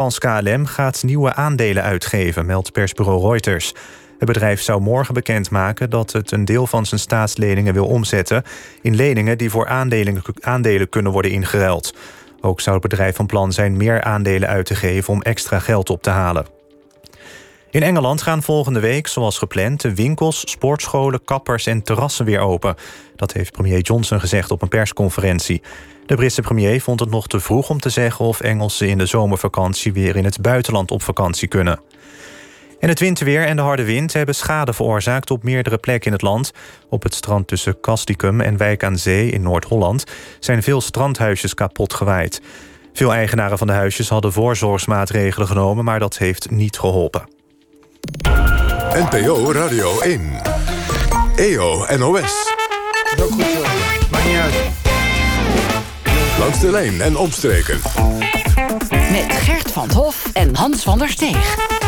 Pans KLM gaat nieuwe aandelen uitgeven, meldt persbureau Reuters. Het bedrijf zou morgen bekendmaken dat het een deel van zijn staatsleningen wil omzetten in leningen die voor aandelen, aandelen kunnen worden ingeruild. Ook zou het bedrijf van plan zijn meer aandelen uit te geven om extra geld op te halen. In Engeland gaan volgende week, zoals gepland, de winkels, sportscholen, kappers en terrassen weer open. Dat heeft premier Johnson gezegd op een persconferentie. De Britse premier vond het nog te vroeg om te zeggen of Engelsen in de zomervakantie weer in het buitenland op vakantie kunnen. En het winterweer en de harde wind hebben schade veroorzaakt op meerdere plekken in het land. Op het strand tussen Castricum en Wijk aan Zee in Noord-Holland zijn veel strandhuisjes kapot gewaaid. Veel eigenaren van de huisjes hadden voorzorgsmaatregelen genomen, maar dat heeft niet geholpen. NPO Radio 1. EO NOS. Langs de lijn en omstreken. Met Gert van Hof en Hans van der Steeg.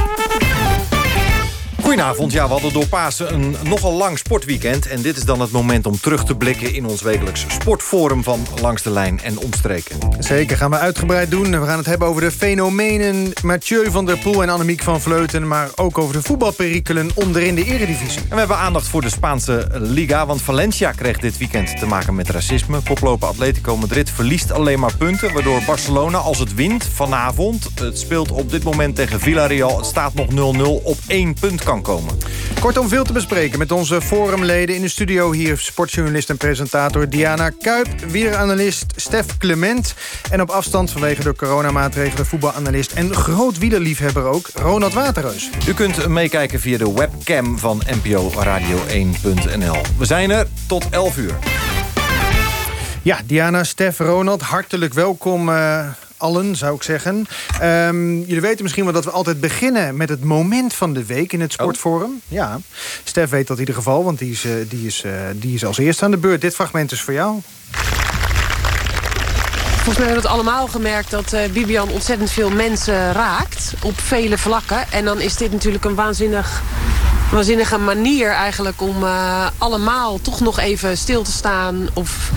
Goedenavond. Ja, we hadden door Pasen een nogal lang sportweekend. En dit is dan het moment om terug te blikken in ons wekelijks sportforum van Langs de Lijn en Omstreken. Zeker, gaan we uitgebreid doen. We gaan het hebben over de fenomenen Mathieu van der Poel en Annemiek van Vleuten... maar ook over de voetbalperikelen onderin de eredivisie. En we hebben aandacht voor de Spaanse Liga, want Valencia kreeg dit weekend te maken met racisme. Koploper Atletico Madrid verliest alleen maar punten, waardoor Barcelona als het wint vanavond... het speelt op dit moment tegen Villarreal, het staat nog 0-0, op één punt kan komen. Kortom, veel te bespreken met onze forumleden in de studio hier... sportjournalist en presentator Diana Kuip, wieranalist Stef Clement... en op afstand vanwege de coronamaatregelen voetbalanalist... en groot wielerliefhebber ook, Ronald Waterreus. U kunt meekijken via de webcam van NPO Radio 1.nl. We zijn er tot 11 uur. Ja, Diana, Stef, Ronald, hartelijk welkom... eh, allen, zou ik zeggen. Ehm, jullie weten misschien wel dat we altijd beginnen met het moment van de week in het Sportforum. Ja, Stef weet dat in ieder geval, want die is, eh, die, is, eh, die is als eerste aan de beurt. Dit fragment is voor jou. Volgens mij hebben we het allemaal gemerkt dat eh, Bibian ontzettend veel mensen raakt. Op vele vlakken. En dan is dit natuurlijk een waanzinnig, waanzinnige manier eigenlijk om eh, allemaal toch nog even stil te staan. Of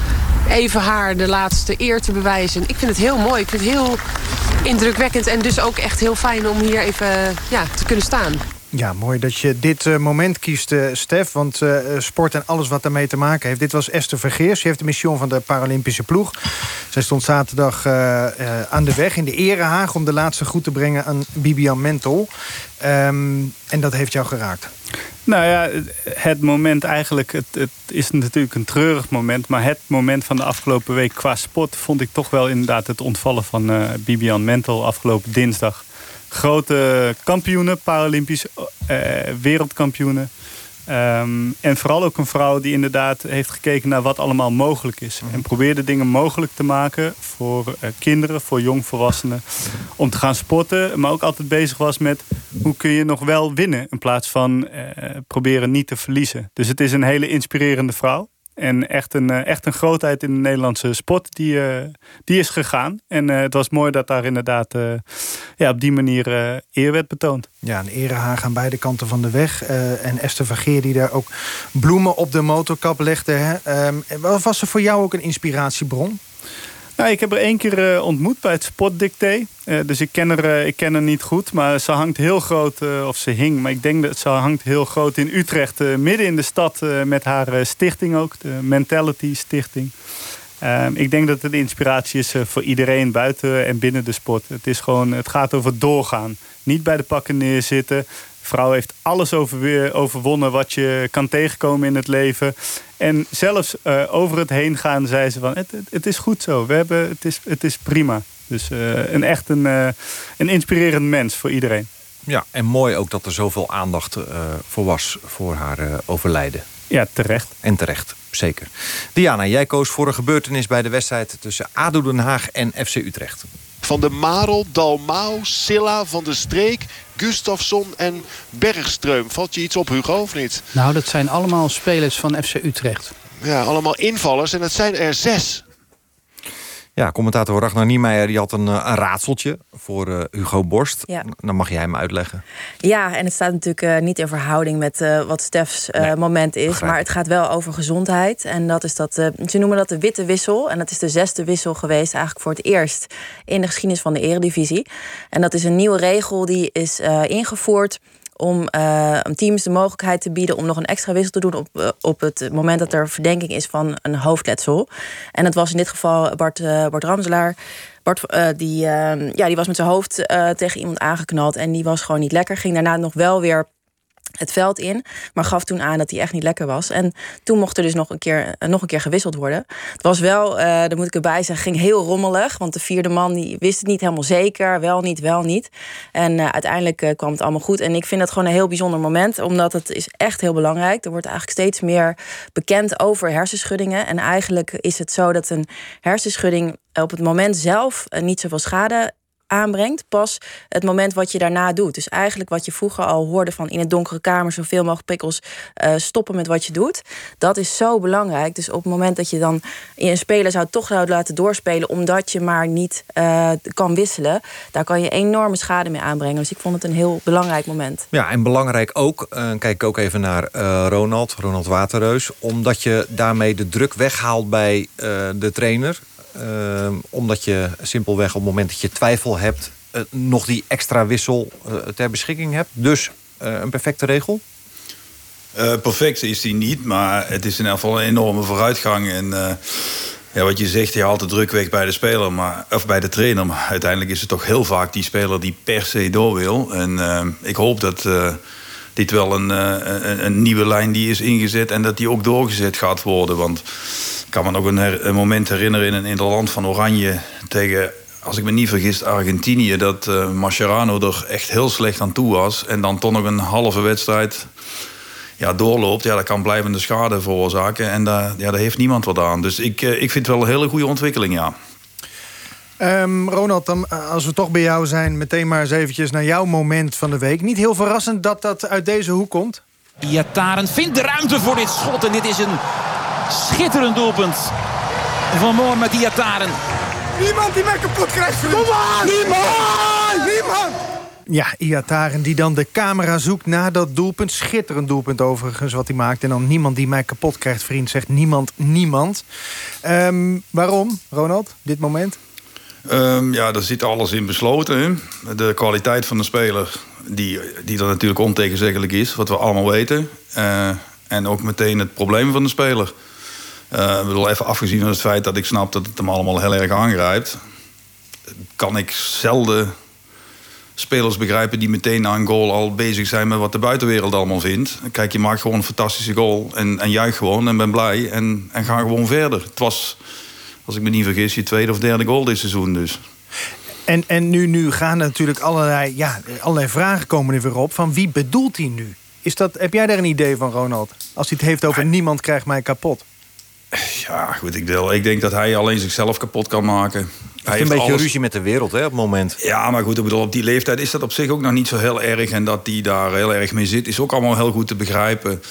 even haar de laatste eer te bewijzen. Ik vind het heel mooi. Ik vind het heel indrukwekkend. En dus ook echt heel fijn om hier even ja, te kunnen staan. Ja, mooi dat je dit eh, moment kiest, eh, Stef. Want eh, sport en alles wat daarmee te maken heeft. Dit was Esther Vergeers. Ze heeft de mission van de Paralympische ploeg. Zij stond zaterdag aan de weg in de Erehaag... om de laatste groet te brengen aan Bibian Mentel. Ehm, en dat heeft jou geraakt. Nou ja, het moment eigenlijk, het, het is natuurlijk een treurig moment... maar het moment van de afgelopen week qua sport... vond ik toch wel inderdaad het ontvallen van eh Bibian Mentel afgelopen dinsdag. Grote kampioenen, Paralympisch, eh, wereldkampioenen. Ehm, en vooral ook een vrouw die inderdaad heeft gekeken naar wat allemaal mogelijk is. En probeerde dingen mogelijk te maken voor eh, kinderen, voor jongvolwassenen. Om te gaan sporten, maar ook altijd bezig was met hoe kun je nog wel winnen. In plaats van eh, proberen niet te verliezen. Dus het is een hele inspirerende vrouw. En echt een, eh, echt een grootheid in de Nederlandse sport die, eh, die is gegaan. En eh, het was mooi dat daar inderdaad ja, op die manier eer werd betoond. Ja, een erehaag aan beide kanten van de weg. En Esther Vergeer die daar ook bloemen op de motorkap legde. Hè. Ehm, was er voor jou ook een inspiratiebron? Nou, ik heb er één keer eh, ontmoet bij het Sportdicté. Eh, dus ik ken, haar, eh, ik ken haar niet goed. Maar ze hangt heel groot, of ze hing, maar ik denk dat ze hangt heel groot in Utrecht. midden in de stad met haar stichting ook, de Mentality Stichting. Ehm, ik denk dat het een inspiratie is voor iedereen buiten en binnen de sport. Het, is gewoon, het gaat over doorgaan. Niet bij de pakken neerzitten. Vrouw heeft alles overwonnen wat je kan tegenkomen in het leven. En zelfs eh, over het heen gaan zei ze van... het, het, het is goed zo, We hebben, het, is, het is prima. Dus eh, een echt een, eh, een inspirerend mens voor iedereen. Ja, en mooi ook dat er zoveel aandacht eh, voor was voor haar eh, overlijden. Ja, terecht. En terecht, zeker. Diana, jij koos voor een gebeurtenis bij de wedstrijd... tussen ADO Den Haag en FC Utrecht. Van de Marel, Dalmau, Silla, Van de Streek, Gustafsson en Bergstreum. Valt je iets op, Hugo, of niet? Nou, dat zijn allemaal spelers van FC Utrecht. Ja, allemaal invallers en het zijn er zes. Ja, commentator Ragnar Niemeyer die had een, eh, een raadseltje voor uh, Hugo Borst. Ja. Dan mag jij hem uitleggen. Ja, en het staat natuurlijk uh, niet in verhouding met uh, wat Stefs nee, moment is. begrijp. Maar het gaat wel over gezondheid. En dat is dat, ze noemen dat de witte wissel. En dat is de zesde wissel geweest, eigenlijk voor het eerst in de geschiedenis van de Eredivisie. En dat is een nieuwe regel die is ingevoerd om uh, teams de mogelijkheid te bieden om nog een extra wissel te doen op, uh, op het moment dat er verdenking is van een hoofdletsel. En dat was in dit geval Bart, uh, Bart Ramselaar. Bart, die, ja, die was met zijn hoofd tegen iemand aangeknald en die was gewoon niet lekker. Ging daarna nog wel weer het veld in, maar gaf toen aan dat hij echt niet lekker was. En toen mocht er dus nog een keer, nog een keer gewisseld worden. Het was wel, uh, daar moet ik erbij zeggen, ging heel rommelig. Want de vierde man die wist het niet helemaal zeker. Wel niet, wel niet. En uh, uiteindelijk kwam het allemaal goed. En ik vind dat gewoon een heel bijzonder moment. Omdat het is echt heel belangrijk. Er wordt eigenlijk steeds meer bekend over hersenschuddingen. En eigenlijk is het zo dat een hersenschudding op het moment zelf niet zoveel schade aanbrengt, pas het moment wat je daarna doet. Dus eigenlijk wat je vroeger al hoorde van in een donkere kamer zoveel mogelijk prikkels uh, stoppen met wat je doet. Dat is zo belangrijk. Dus op het moment dat je dan een speler zou toch zou laten doorspelen omdat je maar niet uh, kan wisselen, daar kan je enorme schade mee aanbrengen. Dus ik vond het een heel belangrijk moment. Ja, en belangrijk ook, uh, kijk ook even naar Ronald, Ronald Waterreus, omdat je daarmee de druk weghaalt bij de trainer. Uh, omdat je simpelweg op het moment dat je twijfel hebt... Uh, nog die extra wissel uh, ter beschikking hebt. Dus een perfecte regel? perfect is die niet, maar het is in ieder geval een enorme vooruitgang. En ja, wat je zegt, je haalt de druk weg bij de speler, maar, of bij de trainer. Maar uiteindelijk is het toch heel vaak die speler die per se door wil. En ik hoop dat dit wel een, een, een, nieuwe lijn die is ingezet... en dat die ook doorgezet gaat worden, want ik kan me nog een, moment herinneren in in het land van Oranje tegen, als ik me niet vergis, Argentinië. Dat uh, Mascherano er echt heel slecht aan toe was. En dan toch nog een halve wedstrijd ja, doorloopt. Ja, dat kan blijvende schade veroorzaken. En daar, ja, daar heeft niemand wat aan. Dus ik, uh, ik vind het wel een hele goede ontwikkeling, ja. Um, Ronald, dan, als we toch bij jou zijn... meteen maar eens eventjes naar jouw moment van de week. Niet heel verrassend dat dat uit deze hoek komt? Iataren vindt de ruimte voor dit schot. En dit is een Schitterend doelpunt van Mohamed Iataren. Niemand die mij kapot krijgt. Kom aan! Niemand! Niemand! Ja, Iataren die dan de camera zoekt naar dat doelpunt. Schitterend doelpunt overigens wat hij maakt. En dan niemand die mij kapot krijgt, vriend. Zegt niemand, niemand. Um, waarom, Ronald, dit moment? Um, ja, daar zit alles in besloten. De kwaliteit van de speler, die, die er natuurlijk ontegenzeggelijk is. Wat we allemaal weten. Uh, en ook meteen het probleem van de speler. Uh, ik even afgezien van het feit dat ik snap dat het hem allemaal heel erg aangrijpt... kan ik zelden spelers begrijpen die meteen na een goal al bezig zijn... met wat de buitenwereld allemaal vindt. Kijk, je maakt gewoon een fantastische goal en, en juich gewoon en ben blij en, en ga gewoon verder. Het was, als ik me niet vergis, je tweede of derde goal dit seizoen dus. En, en nu, nu gaan er natuurlijk allerlei, ja, allerlei vragen komen er weer op... van wie bedoelt hij nu? Is dat, heb jij daar een idee van, Ronald? Als hij het heeft over niemand krijgt mij kapot. Ja, goed, ik, deel, ik denk dat hij alleen zichzelf kapot kan maken. Hij heeft een beetje alles... ruzie met de wereld hè, op het moment. Ja, maar goed, ik bedoel, op die leeftijd is dat op zich ook nog niet zo heel erg. En dat hij daar heel erg mee zit, is ook allemaal heel goed te begrijpen.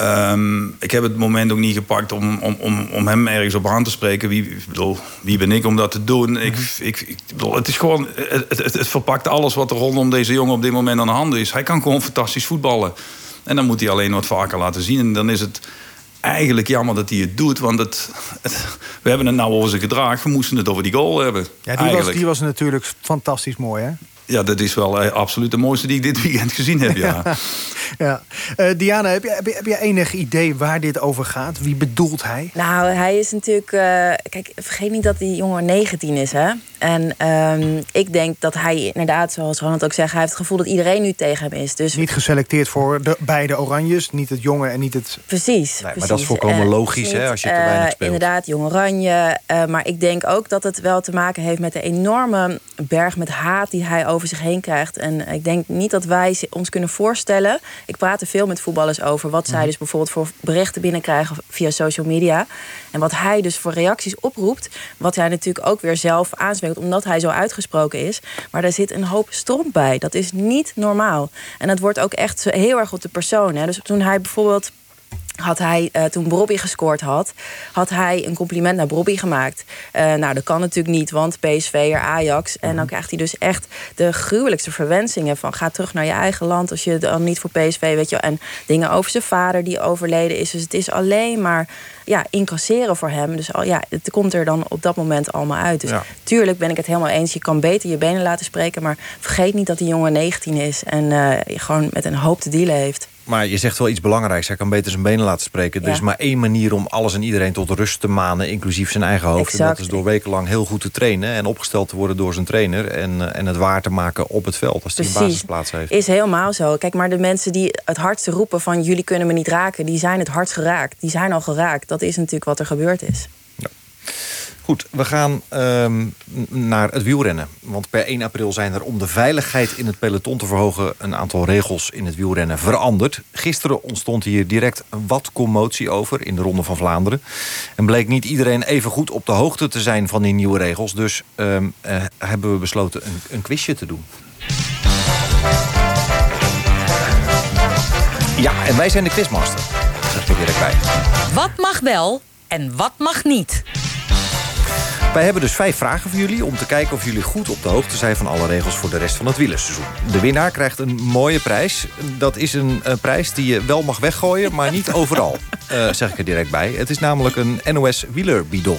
Um, ik heb het moment ook niet gepakt om, om, om, om hem ergens op aan te spreken. Wie, ik bedoel, wie ben ik om dat te doen? Ik, ik, ik bedoel, het is gewoon. Het, het, het, verpakt alles wat er rondom deze jongen op dit moment aan de hand is. Hij kan gewoon fantastisch voetballen. En dan moet hij alleen wat vaker laten zien. En dan is het eigenlijk jammer dat hij het doet. Want het, het, we hebben het nou over zijn gedrag. We moesten het over die goal hebben. Ja, die, was, die was natuurlijk fantastisch mooi, hè? Ja, dat is wel uh, absoluut de mooiste die ik dit weekend gezien heb, ja. ja. Uh, Diana, heb je, heb, je, heb je enig idee waar dit over gaat? Wie bedoelt hij? Nou, hij is natuurlijk... Uh, kijk, vergeet niet dat die jongen 19 is, hè? En um, ik denk dat hij inderdaad, zoals Ronald ook zegt... hij heeft het gevoel dat iedereen nu tegen hem is. Dus... Niet geselecteerd voor de beide oranjes. Niet het jonge en niet het... Precies. Nee, maar dat is volkomen logisch, niet, hè, als je te weinig speelt. Inderdaad, jong oranje. maar ik denk ook dat het wel te maken heeft met de enorme berg met haat... die hij over zich heen krijgt. En ik denk niet dat wij ons kunnen voorstellen... ik praat er veel met voetballers over... wat zij dus bijvoorbeeld voor berichten binnenkrijgen via social media... en wat hij dus voor reacties oproept... wat hij natuurlijk ook weer zelf aanspreekt... omdat hij zo uitgesproken is. Maar daar zit een hoop stront bij. Dat is niet normaal. En dat wordt ook echt heel erg op de persoon. Hè. Dus toen hij bijvoorbeeld had hij, uh, toen Bobby gescoord had, had hij een compliment naar Bobby gemaakt. Uh, nou, dat kan natuurlijk niet, want PSV, Ajax. En dan krijgt hij dus echt de gruwelijkste verwensingen van ga terug naar je eigen land als je dan niet voor PSV, weet je. En dingen over zijn vader die overleden is. Dus het is alleen maar ja, incasseren voor hem. Dus al, ja, het komt er dan op dat moment allemaal uit. Dus tuurlijk ben ik het helemaal eens. Je kan beter je benen laten spreken. Maar vergeet niet dat die jongen 19 is en uh, gewoon met een hoop te dealen heeft. Maar je zegt wel iets belangrijks. Hij kan beter zijn benen laten spreken. Er is maar één manier om alles en iedereen tot rust te manen... inclusief zijn eigen hoofd. En dat is door wekenlang heel goed te trainen... en opgesteld te worden door zijn trainer... en, eh, en het waar te maken op het veld als hij een basisplaats heeft. is helemaal zo. Kijk, maar de mensen die het hardste roepen van... jullie kunnen me niet raken, die zijn het hardst geraakt. Die zijn al geraakt. Dat is natuurlijk wat er gebeurd is. Goed, we gaan ehm, naar het wielrennen. Want per 1 april zijn er om de veiligheid in het peloton te verhogen... een aantal regels in het wielrennen veranderd. Gisteren ontstond hier direct wat commotie over in de Ronde van Vlaanderen. En bleek niet iedereen even goed op de hoogte te zijn van die nieuwe regels. Dus ehm, eh, hebben we besloten een, een quizje te doen. Ja, en wij zijn de quizmaster. Er direct bij. Wat mag wel en wat mag niet? Wij hebben dus vijf vragen voor jullie om te kijken of jullie goed op de hoogte zijn van alle regels voor de rest van het wielerseizoen. De winnaar krijgt een mooie prijs. Dat is een, prijs die je wel mag weggooien, maar niet overal. Uh, zeg ik er direct bij. Het is namelijk een NOS wielerbidon.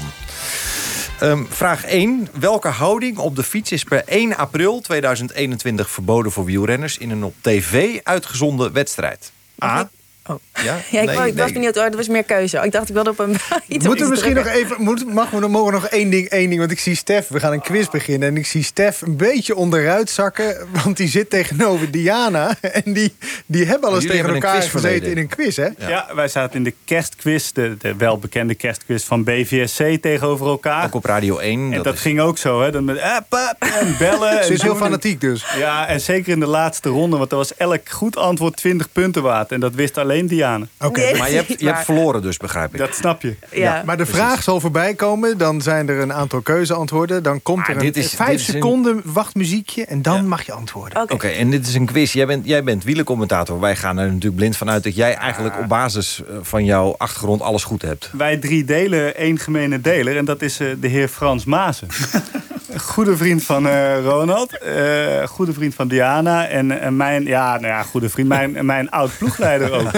Um, vraag 1. Welke houding op de fiets is per 1 april 2021 verboden voor wielrenners in een op tv uitgezonden wedstrijd? A. Oh. Ja, ja ik, nee, ik was benieuwd. Oh, er was meer keuze. Ik dacht, ik wilde op een iets Moeten we misschien nog even... Moet, mag we, dan mogen nog één ding, één ding... Want ik zie Stef, we gaan een quiz beginnen... en ik zie Stef een beetje onderuit zakken... want die zit tegenover Diana... en die, die hebben al eens tegen elkaar gezeten in een quiz, hè? Ja. wij zaten in de kerstquiz... De, de welbekende kerstquiz van BVSC tegenover elkaar. Ook op Radio 1. En dat, ging ook zo, hè? Dan met app, en bellen. Ze is heel fanatiek dus. Ja, en zeker in de laatste ronde... want er was elk goed antwoord 20 punten waard. En dat wist alleen alleen Diane. Oké, maar je hebt, je hebt verloren dus, begrijp ik. Dat snap je. Ja. Maar de vraag zal voorbij komen. Dan zijn er een aantal keuzeantwoorden. Dan komt er een is, vijf seconden wachtmuziekje. En dan mag je antwoorden. Oké, en dit is een quiz. Jij bent, jij bent wielencommentator. Wij gaan er natuurlijk blind vanuit dat jij eigenlijk op basis eh, van jouw achtergrond alles goed hebt. Wij drie delen één gemene deler. En dat is uh, de heer Frans Maasen. goede vriend van uh, Ronald. Uh, goede vriend van Diana. En, en mijn, ja, nou ja, goede vriend. Mijn, mijn oud ploegleider ook.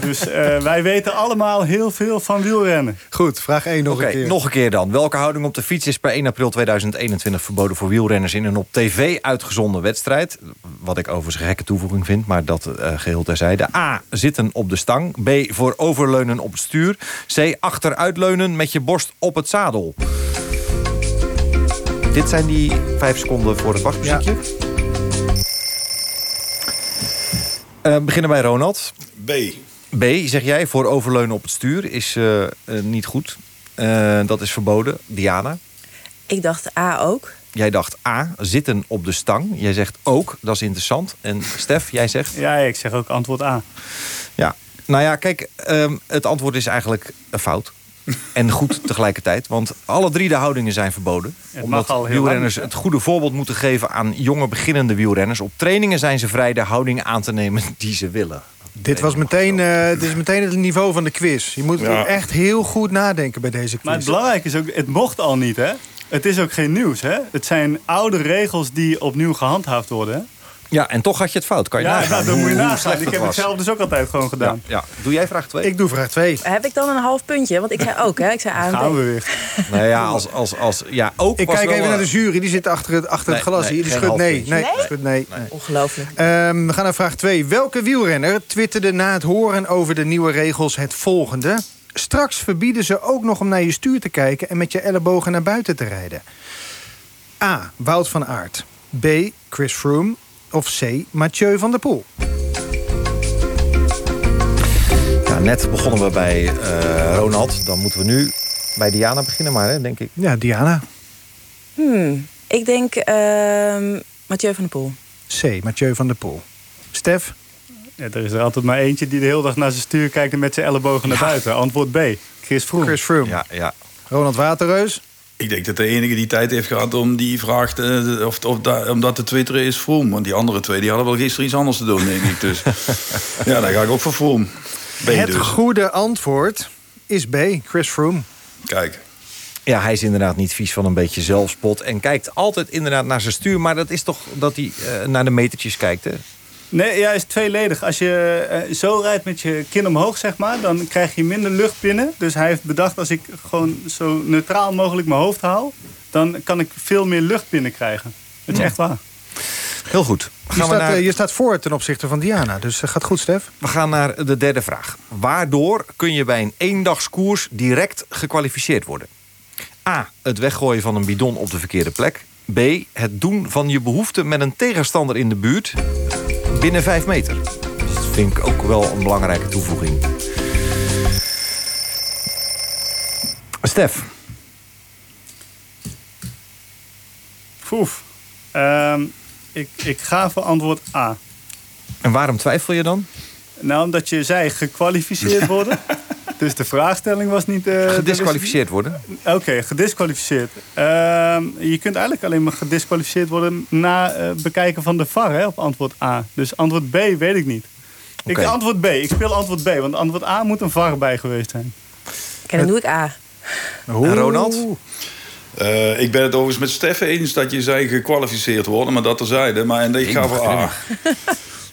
dus uh, wij weten allemaal heel veel van wielrennen. Goed, vraag 1 nog een keer. Nog een keer dan. Welke houding op de fiets is per 1 april 2021 verboden voor wielrenners in een op tv uitgezonden wedstrijd? Wat ik overigens een gekke toevoeging vind, maar dat geheel terzijde. A. Zitten op de stang. B. Voor overleunen op het stuur. C. Achteruitleunen met je borst op het zadel. Dit zijn die vijf seconden voor het wachtmuziekje. Ja. Uh, beginnen bij Ronald. B. B, zeg jij, voor overleunen op het stuur is uh, uh, niet goed. dat is verboden. Diana? Ik dacht A ook. Jij dacht A, zitten op de stang. Jij zegt ook, dat is interessant. En Stef, jij zegt? Ja, ik zeg ook antwoord A. Ja, nou ja, kijk, um, het antwoord is eigenlijk een fout. En goed tegelijkertijd. Want alle drie de houdingen zijn verboden. Het omdat wielrenners het goede voorbeeld moeten geven aan jonge beginnende wielrenners. Op trainingen zijn ze vrij de houding aan te nemen die ze willen. Dit, was meteen, uh, dit is meteen het niveau van de quiz. Je moet echt heel goed nadenken bij deze quiz. Maar het belangrijke is ook, het mocht al niet, hè? Het is ook geen nieuws, hè? Het zijn oude regels die opnieuw gehandhaafd worden, hè? Ja, en toch had je het fout. Kan je ja, nagaan nou, dan moet je nagaan. Ik heb het zelf dus ook altijd gewoon gedaan. Ja, Doe jij vraag 2? Ik doe vraag 2. Heb ik dan een half puntje? Want ik zei ook, hè? Ik zei A Gaan we weer. Nou ja, als, als, als, ja ook ik kijk even naar de jury. Die zit achter het, achter het glas hier. Die schudt nee. Nee, nee? nee. nee. Ongelooflijk. Um, we gaan naar vraag 2. Welke wielrenner twitterde na het horen over de nieuwe regels het volgende? Straks verbieden ze ook nog om naar je stuur te kijken... en met je ellebogen naar buiten te rijden. A. Wout van Aert. B. Chris Froome of C. Mathieu van der Poel? Ja, net begonnen we bij uh, Ronald. Dan moeten we nu bij Diana beginnen, maar hè, denk ik. Ja, Diana. Hmm, ik denk uh, Mathieu van der Poel. C. Mathieu van der Poel. Stef? Ja, er is er altijd maar eentje die de hele dag naar zijn stuur kijkt... en met zijn ellebogen naar buiten. Antwoord B. Chris Froome. Chris Froome. Ja, ja. Ronald Waterreus? Ik denk dat de enige die tijd heeft gehad om die vraag te, of, of da, om dat te twitteren is Vroom. Want die andere twee die hadden wel gisteren iets anders te doen, denk ik. Dus ja, daar ga ik ook voor Vroom. B Het dus. goede antwoord is B, Chris Froome. Kijk. Ja, hij is inderdaad niet vies van een beetje zelfspot. En kijkt altijd inderdaad naar zijn stuur. Maar dat is toch dat hij eh, naar de metertjes kijkt, hè? Nee, ja, is tweeledig. Als je eh, zo rijdt met je kin omhoog, zeg maar, dan krijg je minder lucht binnen. Dus hij heeft bedacht, als ik gewoon zo neutraal mogelijk mijn hoofd haal, dan kan ik veel meer lucht binnenkrijgen. Dat is Ja. echt waar. Heel goed. Je Gaan staat, naar- eh, je staat voor ten opzichte van Diana, dus dat gaat goed, Stef. We gaan naar de derde vraag. Waardoor kun je bij een eendagskoers direct gekwalificeerd worden? A. Het weggooien van een bidon op de verkeerde plek. B. Het doen van je behoefte met een tegenstander in de buurt binnen 5 meter. Dat vind ik ook wel een belangrijke toevoeging. Stef. Poef. Ehm, ik, ik ga voor antwoord A. En waarom twijfel je dan? Nou, omdat je zei gekwalificeerd worden. dus de vraagstelling was niet... eh, Gedisqualificeerd worden? Oké, gedisqualificeerd. Ehm, je kunt eigenlijk alleen maar gedisqualificeerd worden... na eh, bekijken van de VAR hè, op antwoord A. Dus antwoord B weet ik niet. Ik antwoord B. Ik speel antwoord B. Want antwoord A moet een VAR bij geweest zijn. Oké, dan doe ik A. En Ronald? Eh, ik ben het overigens met Steffen eens dat je zei gekwalificeerd worden, maar dat terzijde. Maar en ik ga voor A.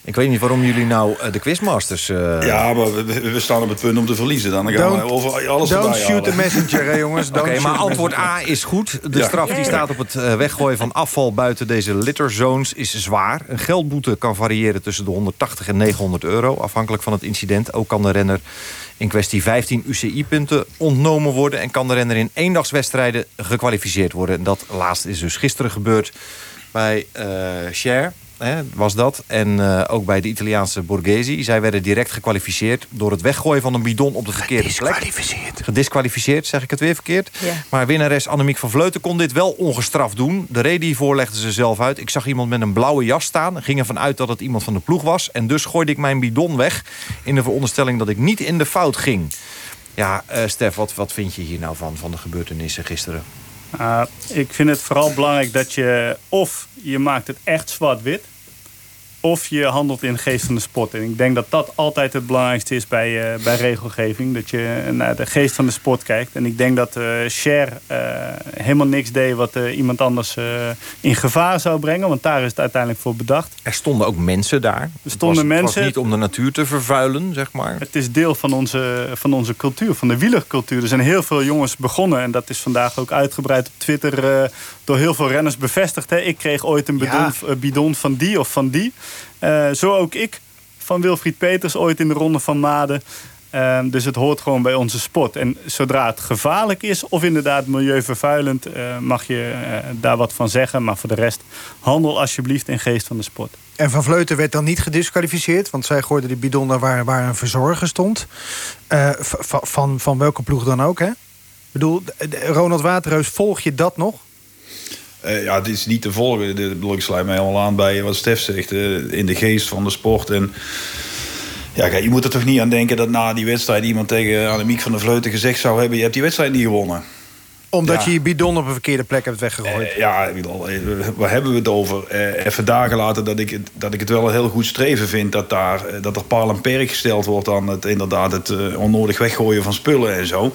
Ik weet niet waarom jullie nou eh, de quizmasters... eh, Ja, maar we, we staan op het punt om te verliezen. Dan gaan Don't- we over alles don't shoot halen. the messenger, hè, jongens. Oké, maar antwoord. A is goed. De Ja. straf die staat op het eh, weggooien van afval buiten deze litterzones is zwaar. Een geldboete kan variëren tussen de 180 en 900 euro, afhankelijk van het incident. Ook kan de renner in kwestie 15 UCI-punten ontnomen worden... en kan de renner in eendagswedstrijden gekwalificeerd worden. En dat laatste is dus gisteren gebeurd bij eh Cher. Hè, was dat. En eh, ook bij de Italiaanse Borghesi. Zij werden direct gekwalificeerd door het weggooien van een bidon op de verkeerde plek. Gedisqualificeerd. Gedisqualificeerd, zeg ik het weer verkeerd. Ja. Maar winnares Annemiek van Vleuten kon dit wel ongestraft doen. De reden hiervoor legde ze zelf uit. Ik zag iemand met een blauwe jas staan. Ging ervan uit dat het iemand van de ploeg was. En dus gooide ik mijn bidon weg. In de veronderstelling dat ik niet in de fout ging. Ja, eh Stef, wat, wat vind je hier nou van, van de gebeurtenissen gisteren? Uh, ik vind het vooral belangrijk dat je of je maakt het echt zwart-wit... of je handelt in de geest van de sport. En ik denk dat dat altijd het belangrijkste is bij, uh, bij regelgeving. Dat je naar de geest van de sport kijkt. En ik denk dat uh, Cher uh, helemaal niks deed wat uh, iemand anders in gevaar zou brengen. Want daar is het uiteindelijk voor bedacht. Er stonden ook mensen daar. Er stonden het was, mensen. Het was niet om de natuur te vervuilen, zeg maar. Het is deel van onze, van onze cultuur, van de wielercultuur. Er zijn heel veel jongens begonnen. En dat is vandaag ook uitgebreid op Twitter door heel veel renners bevestigd. Hè. Ik kreeg ooit een bidon, ja. bidon van die of van die. Uh, zo ook ik van Wilfried Peters ooit in de ronde van Maden. Uh, dus het hoort gewoon bij onze sport. En zodra het gevaarlijk is of inderdaad milieuvervuilend... Uh, mag je daar wat van zeggen. Maar voor de rest, handel alsjeblieft in geest van de sport. En Van Vleuten werd dan niet gedisqualificeerd... want zij gooide die bidon daar waar, waar een verzorger stond. Van, van welke ploeg dan ook, hè? Ik bedoel, Ronald Waterreus, volg je dat nog? Uh, ja, het is niet te volgen. De, ik sluit mij helemaal aan bij wat Stef zegt. Uh, in de geest van de sport. En ja, kijk, je moet er toch niet aan denken dat na die wedstrijd iemand tegen Annemiek van der Vleuten gezegd zou hebben: Je hebt die wedstrijd niet gewonnen. Omdat Ja. je je bidon op een verkeerde plek hebt weggegooid. Eh, ja, eh, waar hebben we het over? Eh, even dagen later dat ik, het, dat ik het wel een heel goed streven vind... dat, daar, eh, dat er paal en perk gesteld wordt aan het, inderdaad het eh, onnodig weggooien van spullen en zo.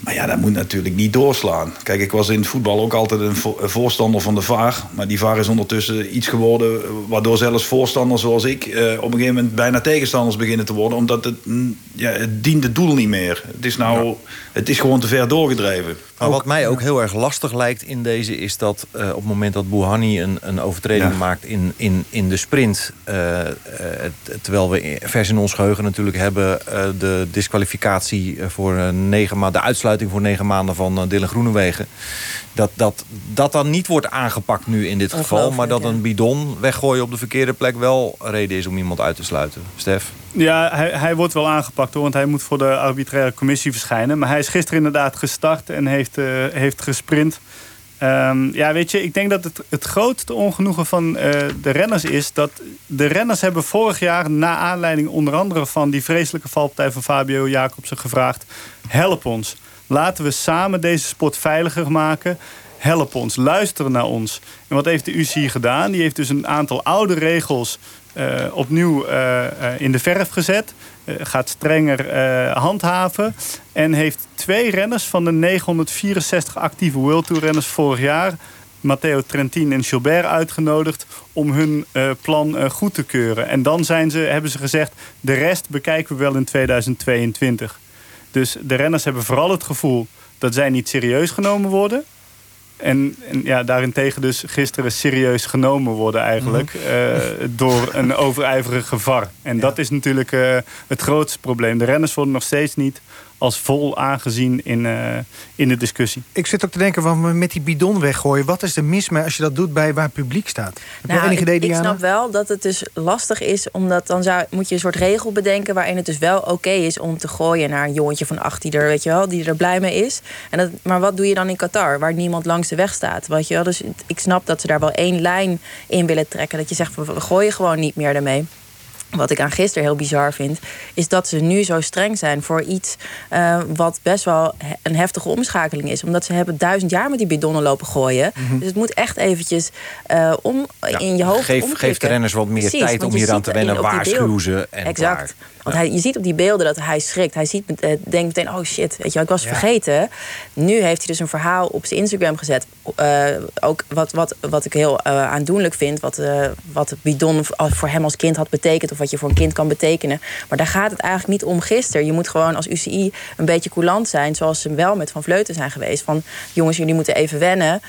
Maar ja, dat moet natuurlijk niet doorslaan. Kijk, ik was in het voetbal ook altijd een, vo- een voorstander van de VAR. Maar die VAR is ondertussen iets geworden... eh, waardoor zelfs voorstanders zoals ik... eh, op een gegeven moment bijna tegenstanders beginnen te worden. Omdat het, mm, ja, het dient het doel niet meer. Het is, nou, het is gewoon te ver doorgedreven. Maar wat mij ook heel erg lastig lijkt in deze... is dat eh, op het moment dat Bouhanni een, een overtreding Ja. maakt in, in, in de sprint... eh, eh, terwijl we vers in ons geheugen natuurlijk hebben... eh, de disqualificatie voor eh, negen maanden... de uitsluiting voor negen maanden van Dylan Groenewegen... Dat, dat dat dan niet wordt aangepakt nu in dit geval... maar dat een bidon weggooien op de verkeerde plek... wel reden is om iemand uit te sluiten. Stef? Ja, hij, hij wordt wel aangepakt hoor, want hij moet voor de arbitraire commissie verschijnen. Maar hij is gisteren inderdaad gestart en heeft, uh, heeft gesprint. Um, ja, weet je, ik denk dat het, het grootste ongenoegen van uh, de renners is... dat de renners hebben vorig jaar, na aanleiding onder andere van... die vreselijke valpartij van Fabio Jacobsen gevraagd... help ons, laten we samen deze sport veiliger maken... help ons, luister naar ons. En wat heeft de UCI gedaan? Die heeft dus een aantal oude regels uh, opnieuw in de verf gezet. Gaat strenger handhaven. En heeft twee renners van de 964 actieve World Tour renners vorig jaar... Matteo Trentin en Gilbert uitgenodigd om hun plan goed te keuren. En dan zijn ze, hebben ze gezegd, de rest bekijken we wel in 2022. Dus de renners hebben vooral het gevoel dat zij niet serieus genomen worden. En, en, ja, daarentegen dus gisteren serieus genomen worden eigenlijk... Mhm. Eh, door een overijverige VAR. En dat is natuurlijk uh, het grootste probleem. De renners worden nog steeds niet als vol aangezien in, uh, in de discussie. Ik zit ook te denken van met die bidon weggooien. Wat is de mis mee als je dat doet bij waar publiek staat? Heb nou, enige idee, ik, ik snap wel dat het dus lastig is. Omdat dan zou, moet je een soort regel bedenken... waarin het dus wel oké is om te gooien naar een jongetje van acht... die er, weet je wel, die er blij mee is. En dat, maar wat doe je dan in Qatar, waar niemand langs de weg staat? Weet je wel? Dus ik snap dat ze daar wel één lijn in willen trekken. Dat je zegt, we gooien gewoon niet meer daarmee wat ik aan gisteren heel bizar vind, is dat ze nu zo streng zijn voor iets uh, wat best wel een heftige omschakeling is. Omdat ze hebben duizend jaar met die bidonnen lopen gooien. Mhm. Dus het moet echt eventjes uh, om in je hoofd. Geef, geef de renners wat meer tijd om hier aan te wennen. Waarschuwen ze en exact. Waar. Want hij, je ziet op die beelden dat hij schrikt. Hij ziet, uh, denkt meteen, oh shit, weet je, ik was vergeten. Nu heeft hij dus een verhaal op zijn Instagram gezet. Uh, ook wat, wat, wat ik heel aandoenlijk vind. Wat, wat het bidon voor hem als kind had betekend. Of wat je voor een kind kan betekenen. Maar daar gaat het eigenlijk niet om gisteren. Je moet gewoon als UCI een beetje coulant zijn. Zoals ze wel met Van Vleuten zijn geweest. Van jongens, jullie moeten even wennen.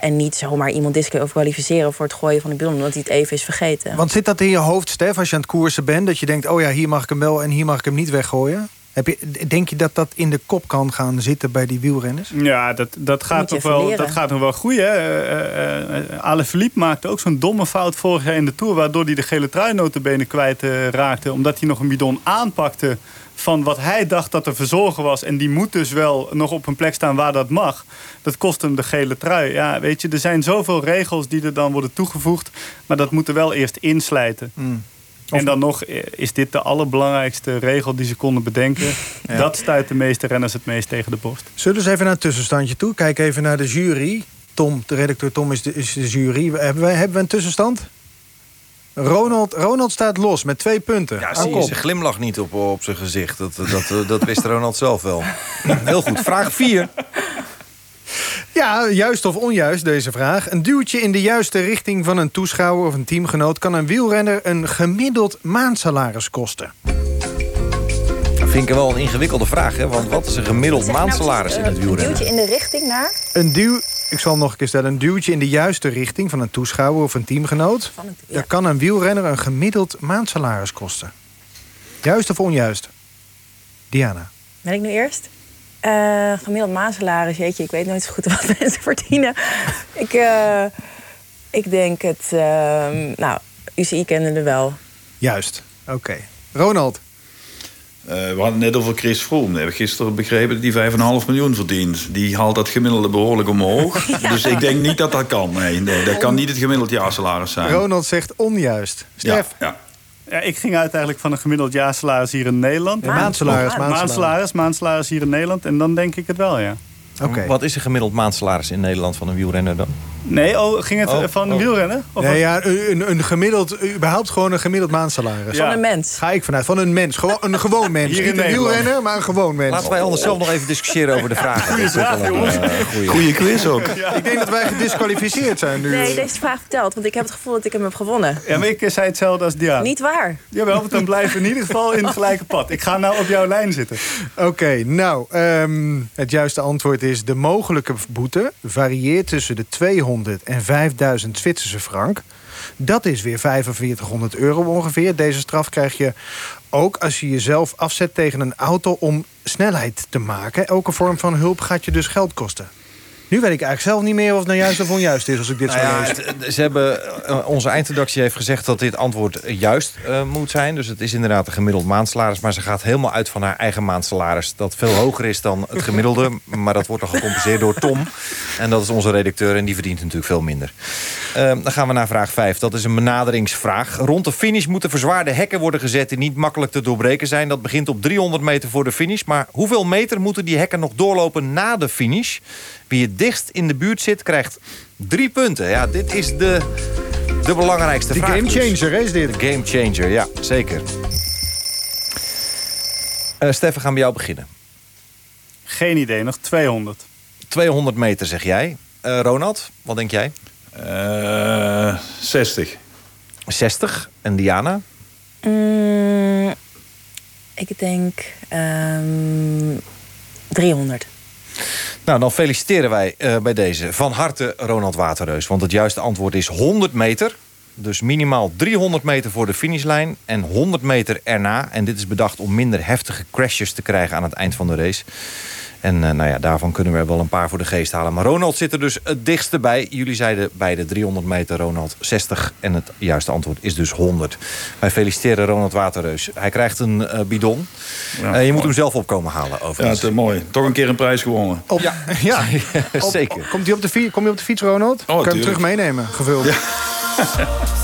en niet zomaar iemand disqualificeren voor het gooien van de bidon. Omdat hij het even is vergeten. Want zit dat in je hoofd, Stef, als je aan het koersen bent? Dat je denkt, oh ja, hier mag ik hem wel en hier mag ik hem niet weggooien? Heb je, denk je dat dat in de kop kan gaan zitten bij die wielrenners? Ja, dat, dat, gaat, nog wel, dat gaat nog wel groeien. Uh, uh, Ale Philippe maakte ook zo'n domme fout vorig jaar in de Tour... waardoor hij de gele trui notabene kwijt uh, raakte. Omdat hij nog een bidon aanpakte van wat hij dacht dat er verzorgen was. En die moet dus wel nog op een plek staan waar dat mag. Dat kost hem de gele trui. Ja, weet je, er zijn zoveel regels die er dan worden toegevoegd. Maar dat moet er wel eerst inslijten. Mm. En dan nog eh, is dit de allerbelangrijkste regel die ze konden bedenken. Dat stuit de meeste renners het meest tegen de borst. Zullen we eens even naar het tussenstandje toe? Kijk even naar de jury. Tom, de redacteur Tom is de, is de jury. Hebben we, hebben we een tussenstand? Ronald, Ronald staat los met twee punten. Ja, zie je zijn glimlach niet op, op zijn gezicht. Dat, dat, dat wist Ronald zelf wel. Heel goed. Vraag 4. Ja, juist of onjuist deze vraag. Een duwtje in de juiste richting van een toeschouwer of een teamgenoot... kan een wielrenner een gemiddeld maandsalaris kosten. Dat vind ik wel een ingewikkelde vraag, hè? Want wat is een gemiddeld nou maandsalaris in het wielrennen? Een duwtje in de richting naar? Een duw... Ik zal nog een keer stellen. Een duwtje in de juiste richting van een toeschouwer of een teamgenoot. Van Dan kan een wielrenner een gemiddeld maandsalaris kosten. Juist of onjuist? Diana. Ben ik nu eerst? Uh, gemiddeld maandsalaris, jeetje, ik weet nooit zo goed wat mensen verdienen. ik, uh, ik denk het, uh, nou, UCI kende er wel. Juist, oké. Ronald? Uh, we hadden net over Chris Froome. We hebben gisteren begrepen dat hij 5,5 miljoen verdient. Die haalt dat gemiddelde behoorlijk omhoog. ja. Dus ik denk niet dat dat kan. Nee, nee dat kan niet het gemiddeld jaarsalaris zijn. Ronald zegt onjuist. Stef? Ja, ja. Ja, ik ging uiteindelijk van een gemiddeld jaarsalaris hier in Nederland. Maandsalaris, maandsalaris. Maandsalaris, hier in Nederland. En dan denk ik het wel, ja. Okay. Wat is een gemiddeld maandsalaris in Nederland van een wielrenner dan? Nee, oh, ging het oh, van oh. wielrennen? Of nee, ja, een, een gemiddeld, überhaupt gewoon een gemiddeld maandsalaris. Van een mens. Ga ik vanuit, van een mens. Gewoon een gewoon mens. Hier Niet een wielrenner, maar een gewoon mens. Laten wij anders zelf nog even discussiëren over de vragen. Goeie vraag, jongens. Uh, goeie. quiz ook. Ik denk dat wij gedisqualificeerd zijn nu. Nee, deze vraag vertelt, want ik heb het gevoel dat ik hem heb gewonnen. Ja, maar ik zei hetzelfde als Diana. Niet waar. Jawel, want dan blijven we in ieder geval in het gelijke pad. Ik ga nou op jouw lijn zitten. Oké, nou, um, het juiste antwoord is... de mogelijke boete varieert tussen de 200 en 500 5000 Zwitserse frank. Dat is weer 4500 euro ongeveer. Deze straf krijg je ook als je jezelf afzet tegen een auto om snelheid te maken. Elke vorm van hulp gaat je dus geld kosten. Nu weet ik eigenlijk zelf niet meer of het nou juist of onjuist is als ik dit nou zo lees. Ze hebben, eh, onze eindredactie heeft gezegd dat dit antwoord juist uh, moet zijn. Dus het is inderdaad een gemiddeld maandsalaris. Maar ze gaat helemaal uit van haar eigen maandsalaris. Dat veel hoger is dan het gemiddelde. maar dat wordt dan gecompenseerd door Tom. En dat is onze redacteur en die verdient natuurlijk veel minder. Uh, dan gaan we naar vraag 5. Dat is een benaderingsvraag. Rond de finish moeten verzwaarde hekken worden gezet... die niet makkelijk te doorbreken zijn. Dat begint op 300 meter voor de finish. Maar hoeveel meter moeten die hekken nog doorlopen na de finish? Wie het dichtst in de buurt zit, krijgt drie punten. Ja, dit is de, de belangrijkste Die vraag. dus. gamechanger, hè, is dit? De gamechanger, ja, zeker. Eh Steffen, gaan we jou beginnen. Geen idee, nog 200. 200 meter, zeg jij. Eh, Ronald, wat denk jij? Eh 60. 60. En Diana? Mm, ik denk ehm 300. Nou, dan feliciteren wij eh, bij deze van harte Ronald Waterreus. Want het juiste antwoord is 100 meter. Dus minimaal 300 meter voor de finishlijn en 100 meter erna. En dit is bedacht om minder heftige crashes te krijgen aan het eind van de race. En eh, nou ja, daarvan kunnen we er wel een paar voor de geest halen. Maar Ronald zit er dus het dichtste bij. Jullie zeiden bij de 300 meter Ronald 60. En het juiste antwoord is dus 100. Wij feliciteren Ronald Waterreus. Hij krijgt een eh, bidon. Ja, Eh, je moet mooi. hem zelf op komen halen Ja, overigens. het is mooi. Toch een keer een prijs gewonnen. Op, ja, ja. Op- zeker. Komt hij op, de fiets- kom je op de fiets, Ronald? kan je hem terug meenemen, gevuld. as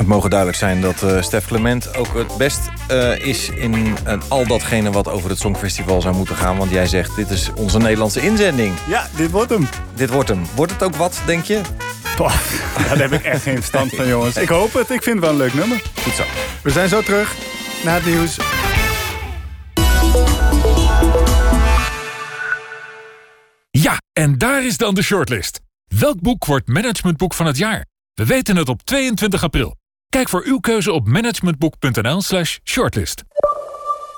Het mogen duidelijk zijn dat eh Stef Clement ook het best eh, is in eh, al datgene wat over het Songfestival zou moeten gaan. Want jij zegt, dit is onze Nederlandse inzending. Ja, dit wordt hem. Dit wordt hem. Wordt het ook wat, denk je? Boah, daar heb ik echt geen verstand van, jongens. Ik hoop het. Ik vind het wel een leuk nummer. Goed zo. We zijn zo terug na het nieuws. Ja, en daar is dan de shortlist. Welk boek wordt managementboek van het jaar? We weten het op 22 april. Kijk voor uw keuze op managementboek.nl slash shortlist.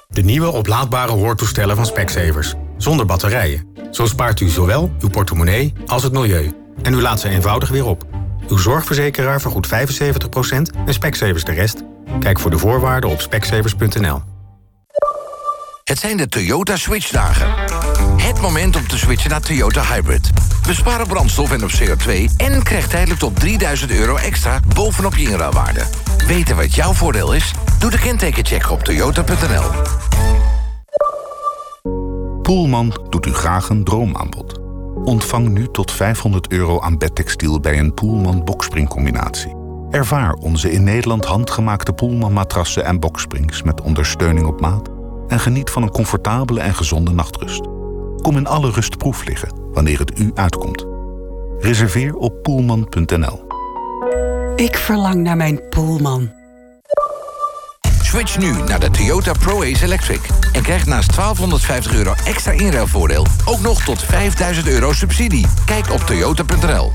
De nieuwe oplaadbare hoortoestellen van Specsavers. Zonder batterijen. Zo spaart u zowel uw portemonnee als het milieu. En u laat ze eenvoudig weer op. Uw zorgverzekeraar vergoedt 75% en Specsavers de rest. Kijk voor de voorwaarden op specsavers.nl. Het zijn de Toyota Switchdagen. Het moment om te switchen naar Toyota Hybrid. Bespaar op brandstof en op CO2 en krijg tijdelijk tot 3000 euro extra bovenop je inruilwaarde. Weten wat jouw voordeel is? Doe de kentekencheck op toyota.nl. Poelman doet u graag een droomaanbod. Ontvang nu tot 500 euro aan bedtextiel bij een Poelman Boxspring-combinatie. Ervaar onze in Nederland handgemaakte Poelman matrassen en boksprings met ondersteuning op maat en geniet van een comfortabele en gezonde nachtrust. Kom in alle rust proef liggen wanneer het u uitkomt. Reserveer op poelman.nl. Ik verlang naar mijn Poelman. Switch nu naar de Toyota Pro-Ace Electric. En krijg naast 1250 euro extra inruilvoordeel... ook nog tot 5000 euro subsidie. Kijk op toyota.nl.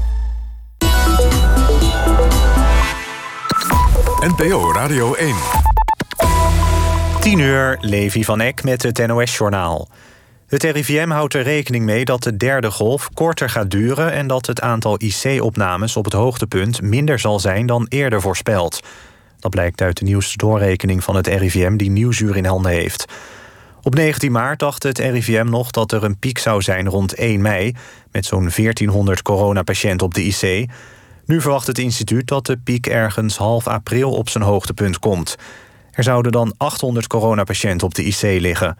NPO Radio 1. 10 uur, Levi van Eck met het NOS-journaal. Het RIVM houdt er rekening mee dat de derde golf korter gaat duren... en dat het aantal IC-opnames op het hoogtepunt minder zal zijn dan eerder voorspeld. Dat blijkt uit de nieuwste doorrekening van het RIVM die Nieuwsuur in handen heeft. Op 19 maart dacht het RIVM nog dat er een piek zou zijn rond 1 mei... met zo'n 1400 coronapatiënten op de IC. Nu verwacht het instituut dat de piek ergens half april op zijn hoogtepunt komt. Er zouden dan 800 coronapatiënten op de IC liggen.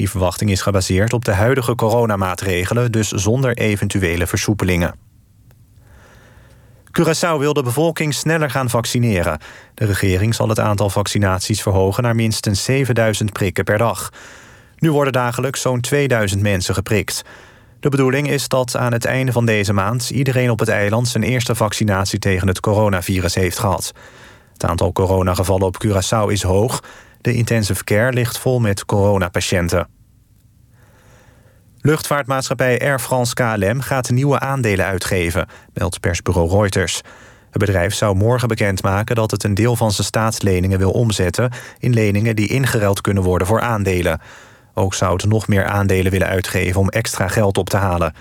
Die verwachting is gebaseerd op de huidige coronamaatregelen... dus zonder eventuele versoepelingen. Curaçao wil de bevolking sneller gaan vaccineren. De regering zal het aantal vaccinaties verhogen naar minstens 7000 prikken per dag. Nu worden dagelijks zo'n 2000 mensen geprikt. De bedoeling is dat aan het einde van deze maand... iedereen op het eiland zijn eerste vaccinatie tegen het coronavirus heeft gehad. Het aantal coronagevallen op Curaçao is hoog. De intensive care ligt vol met coronapatiënten. Luchtvaartmaatschappij Air France KLM gaat nieuwe aandelen uitgeven, meldt persbureau Reuters. Het bedrijf zou morgen bekendmaken dat het een deel van zijn staatsleningen wil omzetten in leningen die ingeruild kunnen worden voor aandelen. Ook zou het nog meer aandelen willen uitgeven om extra geld op te halen.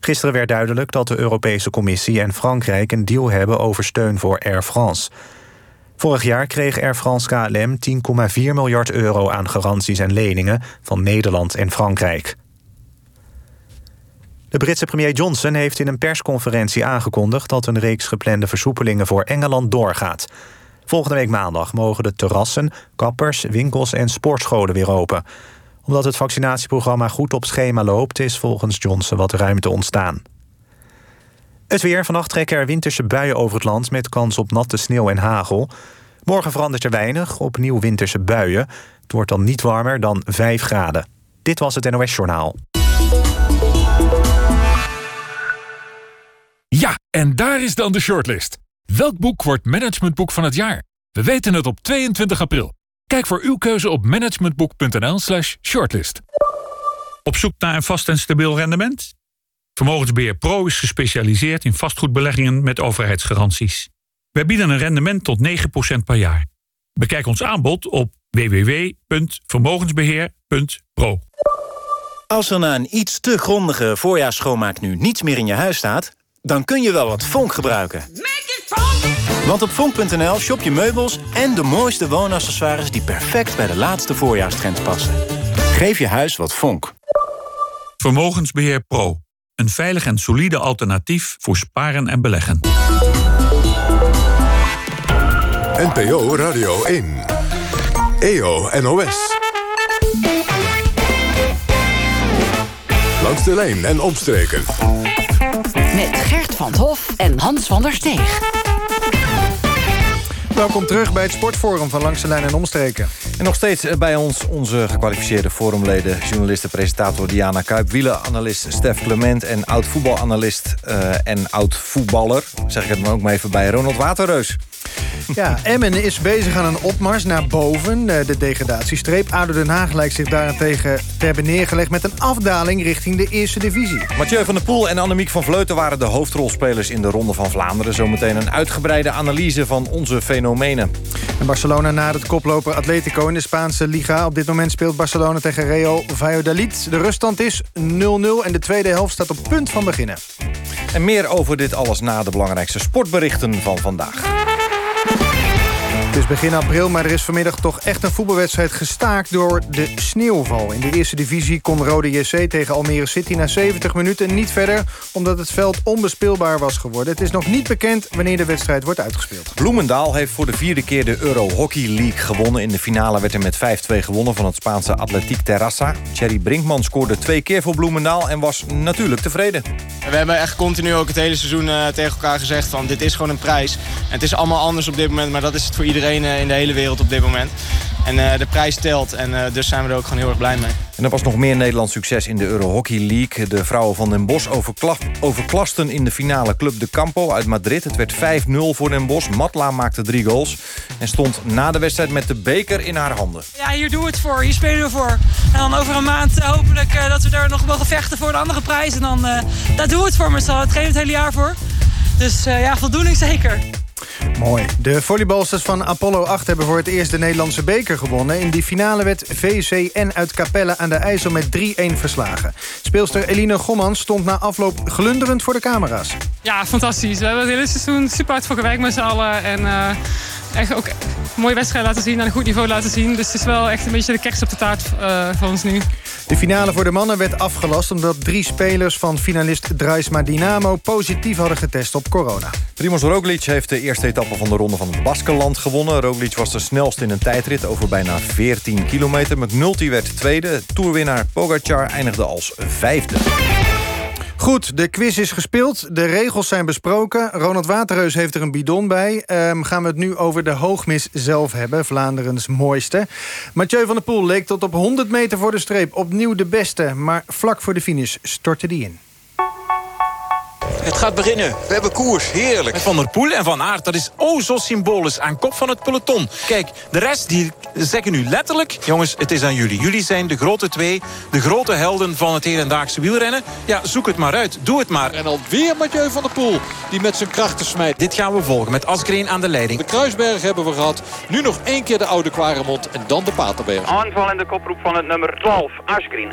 Gisteren werd duidelijk dat de Europese Commissie en Frankrijk een deal hebben over steun voor Air France. Vorig jaar kreeg Air France KLM 10,4 miljard euro aan garanties en leningen van Nederland en Frankrijk. De Britse premier Johnson heeft in een persconferentie aangekondigd... dat een reeks geplande versoepelingen voor Engeland doorgaat. Volgende week maandag mogen de terrassen, kappers, winkels en sportscholen weer open. Omdat het vaccinatieprogramma goed op schema loopt... is volgens Johnson wat ruimte ontstaan. Het weer. Vannacht trekken er winterse buien over het land... met kans op natte sneeuw en hagel. Morgen verandert er weinig, opnieuw winterse buien. Het wordt dan niet warmer dan 5 graden. Dit was het NOS Journaal. Ja, en daar is dan de shortlist. Welk boek wordt managementboek van het jaar? We weten het op 22 april. Kijk voor uw keuze op managementboek.nl slash shortlist. Op zoek naar een vast en stabiel rendement? Vermogensbeheer Pro is gespecialiseerd in vastgoedbeleggingen met overheidsgaranties. Wij bieden een rendement tot 9% per jaar. Bekijk ons aanbod op www.vermogensbeheer.pro. Als er na een iets te grondige voorjaarsschoonmaak nu niets meer in je huis staat... dan kun je wel wat Vonk gebruiken. Want op Vonk.nl shop je meubels en de mooiste woonaccessoires... die perfect bij de laatste voorjaarstrends passen. Geef je huis wat Vonk. Vermogensbeheer Pro. Een veilig en solide alternatief voor sparen en beleggen. NPO Radio 1. EO NOS. Langs de lijn en omstreken. Met Gert van Hof en Hans van der Steeg. Welkom terug bij het Sportforum van Langs de Lijn en Omstreken. En nog steeds eh, bij ons onze gekwalificeerde forumleden... journalisten, presentator Diana Kuip... wielenanalist Stef Clement en oud-voetbalanalist uh, en oud-voetballer... zeg ik het maar ook maar even bij, Ronald Waterreus. Ja, Emmen is bezig aan een opmars naar boven, eh, de degradatiestreep. ADO Den Haag lijkt zich daarentegen te hebben neergelegd... met een afdaling richting de eerste divisie. Mathieu van der Poel en Annemiek van Vleuten waren de hoofdrolspelers in de Ronde van Vlaanderen. Zometeen een uitgebreide analyse van onze fenomenen. En Barcelona na het koploper Atletico in de Spaanse Liga. Op dit moment speelt Barcelona tegen Real Valladolid. De ruststand is 0-0 en de tweede helft staat op punt van beginnen. En meer over dit alles na de belangrijkste sportberichten van vandaag. Het is begin april, maar er is vanmiddag toch echt een voetbalwedstrijd gestaakt door de sneeuwval. In de eerste divisie kon Rode JC tegen Almere City na 70 minuten niet verder... omdat het veld onbespeelbaar was geworden. Het is nog niet bekend wanneer de wedstrijd wordt uitgespeeld. Bloemendaal heeft voor de vierde keer de Euro Hockey League gewonnen. In de finale werd er met 5-2 gewonnen van het Spaanse Atletiek Terrassa. Thierry Brinkman scoorde twee keer voor Bloemendaal en was natuurlijk tevreden. We hebben echt continu ook het hele seizoen uh, tegen elkaar gezegd van dit is gewoon een prijs. En het is allemaal anders op dit moment, maar dat is het voor iedereen uh, in de hele wereld op dit moment. En uh, de prijs telt en dus zijn we er ook gewoon heel erg blij mee. En er was nog meer Nederlands succes in de Euro Hockey League. De vrouwen van Den Bosch overkla overklasten in de finale Club de Campo uit Madrid. Het werd 5-0 voor Den Bosch. Matla maakte drie goals en stond na de wedstrijd met de beker in haar handen. Ja, hier doen we het voor. Hier spelen we voor. En dan over een maand hopelijk uh, dat we daar nog mogen vechten voor een andere prijs. En dan uh, daar doen we het voor allen. Het trainen het hele jaar voor. Dus ja, voldoening zeker. Mooi. De volleybalsters van Apollo 8 hebben voor het eerst de Nederlandse beker gewonnen. In die finale werd VCN uit Capelle aan de IJssel met 3-1 verslagen. Speelster Eline Gommans stond na afloop glunderend voor de camera's. Ja, fantastisch. We hebben het hele seizoen super hard voor gewerkt met z'n allen. En uh, echt ook een mooie wedstrijd laten zien en een goed niveau laten zien. Dus het is wel echt een beetje de kerst op de taart uh, voor ons nu. De finale voor de mannen werd afgelast omdat drie spelers van finalist Draisma Dynamo positief hadden getest op corona. Primoz Roglic heeft de eerste etappe van de ronde van het Baskenland gewonnen. Roglic was de snelst in een tijdrit over bijna 14 kilometer. McNulty werd tweede. Toerwinnaar Pogacar eindigde als vijfde. Goed, de quiz is gespeeld. De regels zijn besproken. Ronald Waterreus heeft er een bidon bij. Um, gaan we het nu over de hoogmis zelf hebben. Vlaanderens mooiste. Mathieu van der Poel leek tot op 100 meter voor de streep opnieuw de beste. Maar vlak voor de finish stortte die in. Het gaat beginnen. We hebben koers. Heerlijk. Met Van der Poel en Van Aert, dat is oh zo symbolisch aan kop van het peloton. Kijk, de rest die zeggen nu letterlijk... jongens, het is aan jullie. Jullie zijn de grote twee, de grote helden van het hedendaagse wielrennen. Ja, zoek het maar uit. Doe het maar. En alweer Mathieu van der Poel, die met zijn krachten smijt. Dit gaan we volgen met Asgreen aan de leiding. De Kruisberg hebben we gehad. Nu nog één keer de oude Kwaremond en dan de Paterberg. Aanval in de koproep van het nummer 12, Asgreen.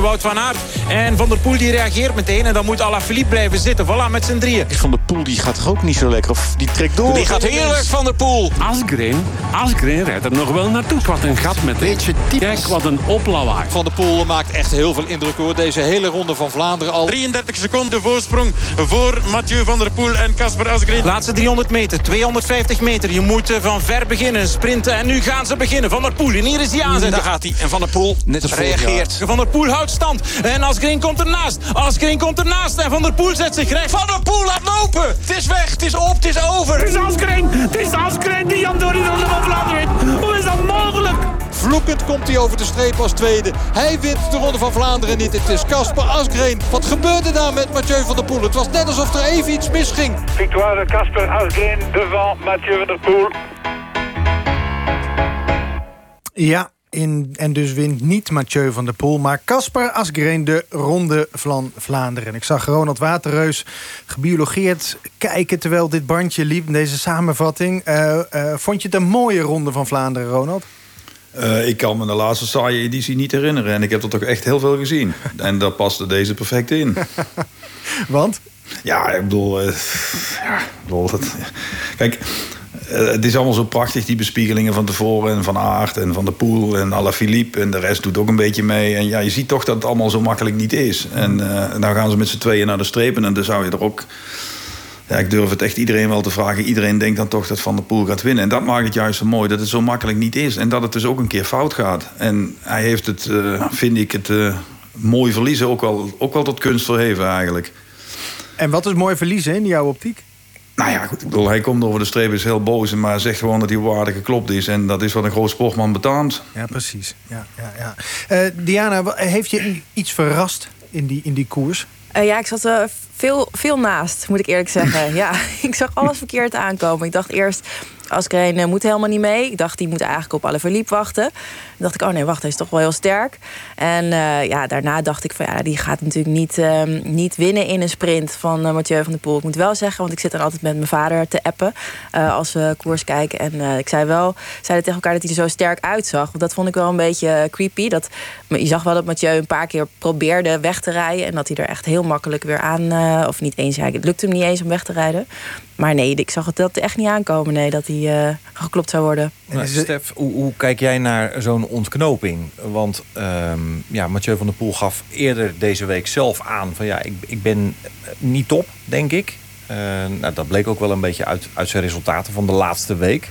Wout van Aert. En Van der Poel die reageert meteen. En dan moet Alaphilippe blijven zitten. Voilà, met z'n drieën. Van der Poel die gaat toch ook niet zo lekker? Of die trekt door. Die gaat heerlijk, Van der Poel. Asgreen, Asgreen rijdt er nog wel naartoe. Wat een gat met Beetje Kijk, wat een oplawaai. Van der Poel maakt echt heel veel indruk hoor. Deze hele ronde van Vlaanderen al. 33 seconden voorsprong voor Mathieu van der Poel en Casper Asgreen. Laatste 300 meter, 250 meter. Je moet van ver beginnen, sprinten. En nu gaan ze beginnen. Van der Poel, en hier is die aanzet. Daar gaat hij. En Van der Poel Net reageert. Van der Poel houdt stand. En Asgreen komt ernaast. Asgreen komt ernaast. En Van der Poel zet zich recht. Van der Poel laat lopen. Het is weg. Het is op. Het is over. Het is Asgreen. Het is Asgreen die Jan door die ronde van Vlaanderen wint. Hoe is dat mogelijk? Vloekend komt hij over de streep als tweede. Hij wint de Ronde van Vlaanderen niet. Het is Casper Asgreen. Wat gebeurde daar met Mathieu van der Poel? Het was net alsof er even iets misging. Victoire Casper Asgreen devant Mathieu van der Poel. Ja, in, en dus wint niet Mathieu van der Poel... maar Casper Asgreen de Ronde van Vlaanderen. Ik zag Ronald Waterreus gebiologeerd kijken... terwijl dit bandje liep, deze samenvatting. Uh, uh, vond je het een mooie Ronde van Vlaanderen, Ronald? Uh, ik kan me de laatste saaie editie niet herinneren. En ik heb er toch echt heel veel gezien. en daar paste deze perfect in. Want? Ja, ik bedoel... ja, ik bedoel dat, kijk... Uh, het is allemaal zo prachtig, die bespiegelingen van tevoren... en van Aert en van de Poel en Alaphilippe... en de rest doet ook een beetje mee. En ja, je ziet toch dat het allemaal zo makkelijk niet is. En uh, dan gaan ze met z'n tweeën naar de strepen... en dan zou je er ook... Ja, ik durf het echt iedereen wel te vragen. Iedereen denkt dan toch dat Van der Poel gaat winnen. En dat maakt het juist zo mooi, dat het zo makkelijk niet is. En dat het dus ook een keer fout gaat. En hij heeft het, uh, vind ik, het mooi verliezen... Ook wel, ook wel tot kunst verheven eigenlijk. En wat is mooi verliezen in jouw optiek? Nou ja, goed, ik bedoel, hij komt over de streep, is heel boos... maar zegt gewoon dat hij waardig geklopt is. En dat is wat een groot sportman betaamt. Ja, precies. Ja, ja, ja. Uh, Diana, heeft je iets verrast in die, in die koers? Uh, ja, ik zat er uh, veel, veel naast, moet ik eerlijk zeggen. ja, ik zag alles verkeerd aankomen. Ik dacht eerst, Askreen uh, moet helemaal niet mee. Ik dacht, die moet eigenlijk op alle verliep wachten. Dan dacht ik, oh nee, wacht, hij is toch wel heel sterk. En uh, ja, daarna dacht ik van ja, die gaat natuurlijk niet, uh, niet winnen in een sprint van uh, Mathieu van der Poel. Ik moet wel zeggen, want ik zit dan altijd met mijn vader te appen als we koers kijken. En ik zei wel, zeiden tegen elkaar dat hij er zo sterk uitzag. Want dat vond ik wel een beetje creepy. Dat, je zag wel dat Mathieu een paar keer probeerde weg te rijden. En dat hij er echt heel makkelijk weer aan, of niet eens, het lukte hem niet eens om weg te rijden. Maar nee, ik zag het dat echt niet aankomen. Nee, dat hij uh, geklopt zou worden. Nou, Stef, hoe, hoe, kijk jij naar zo'n ontknoping? Want um, ja, Mathieu van der Poel gaf eerder deze week zelf aan... van ja, ik, ik ben niet top, denk ik. Uh, nou, dat bleek ook wel een beetje uit, uit zijn resultaten van de laatste week.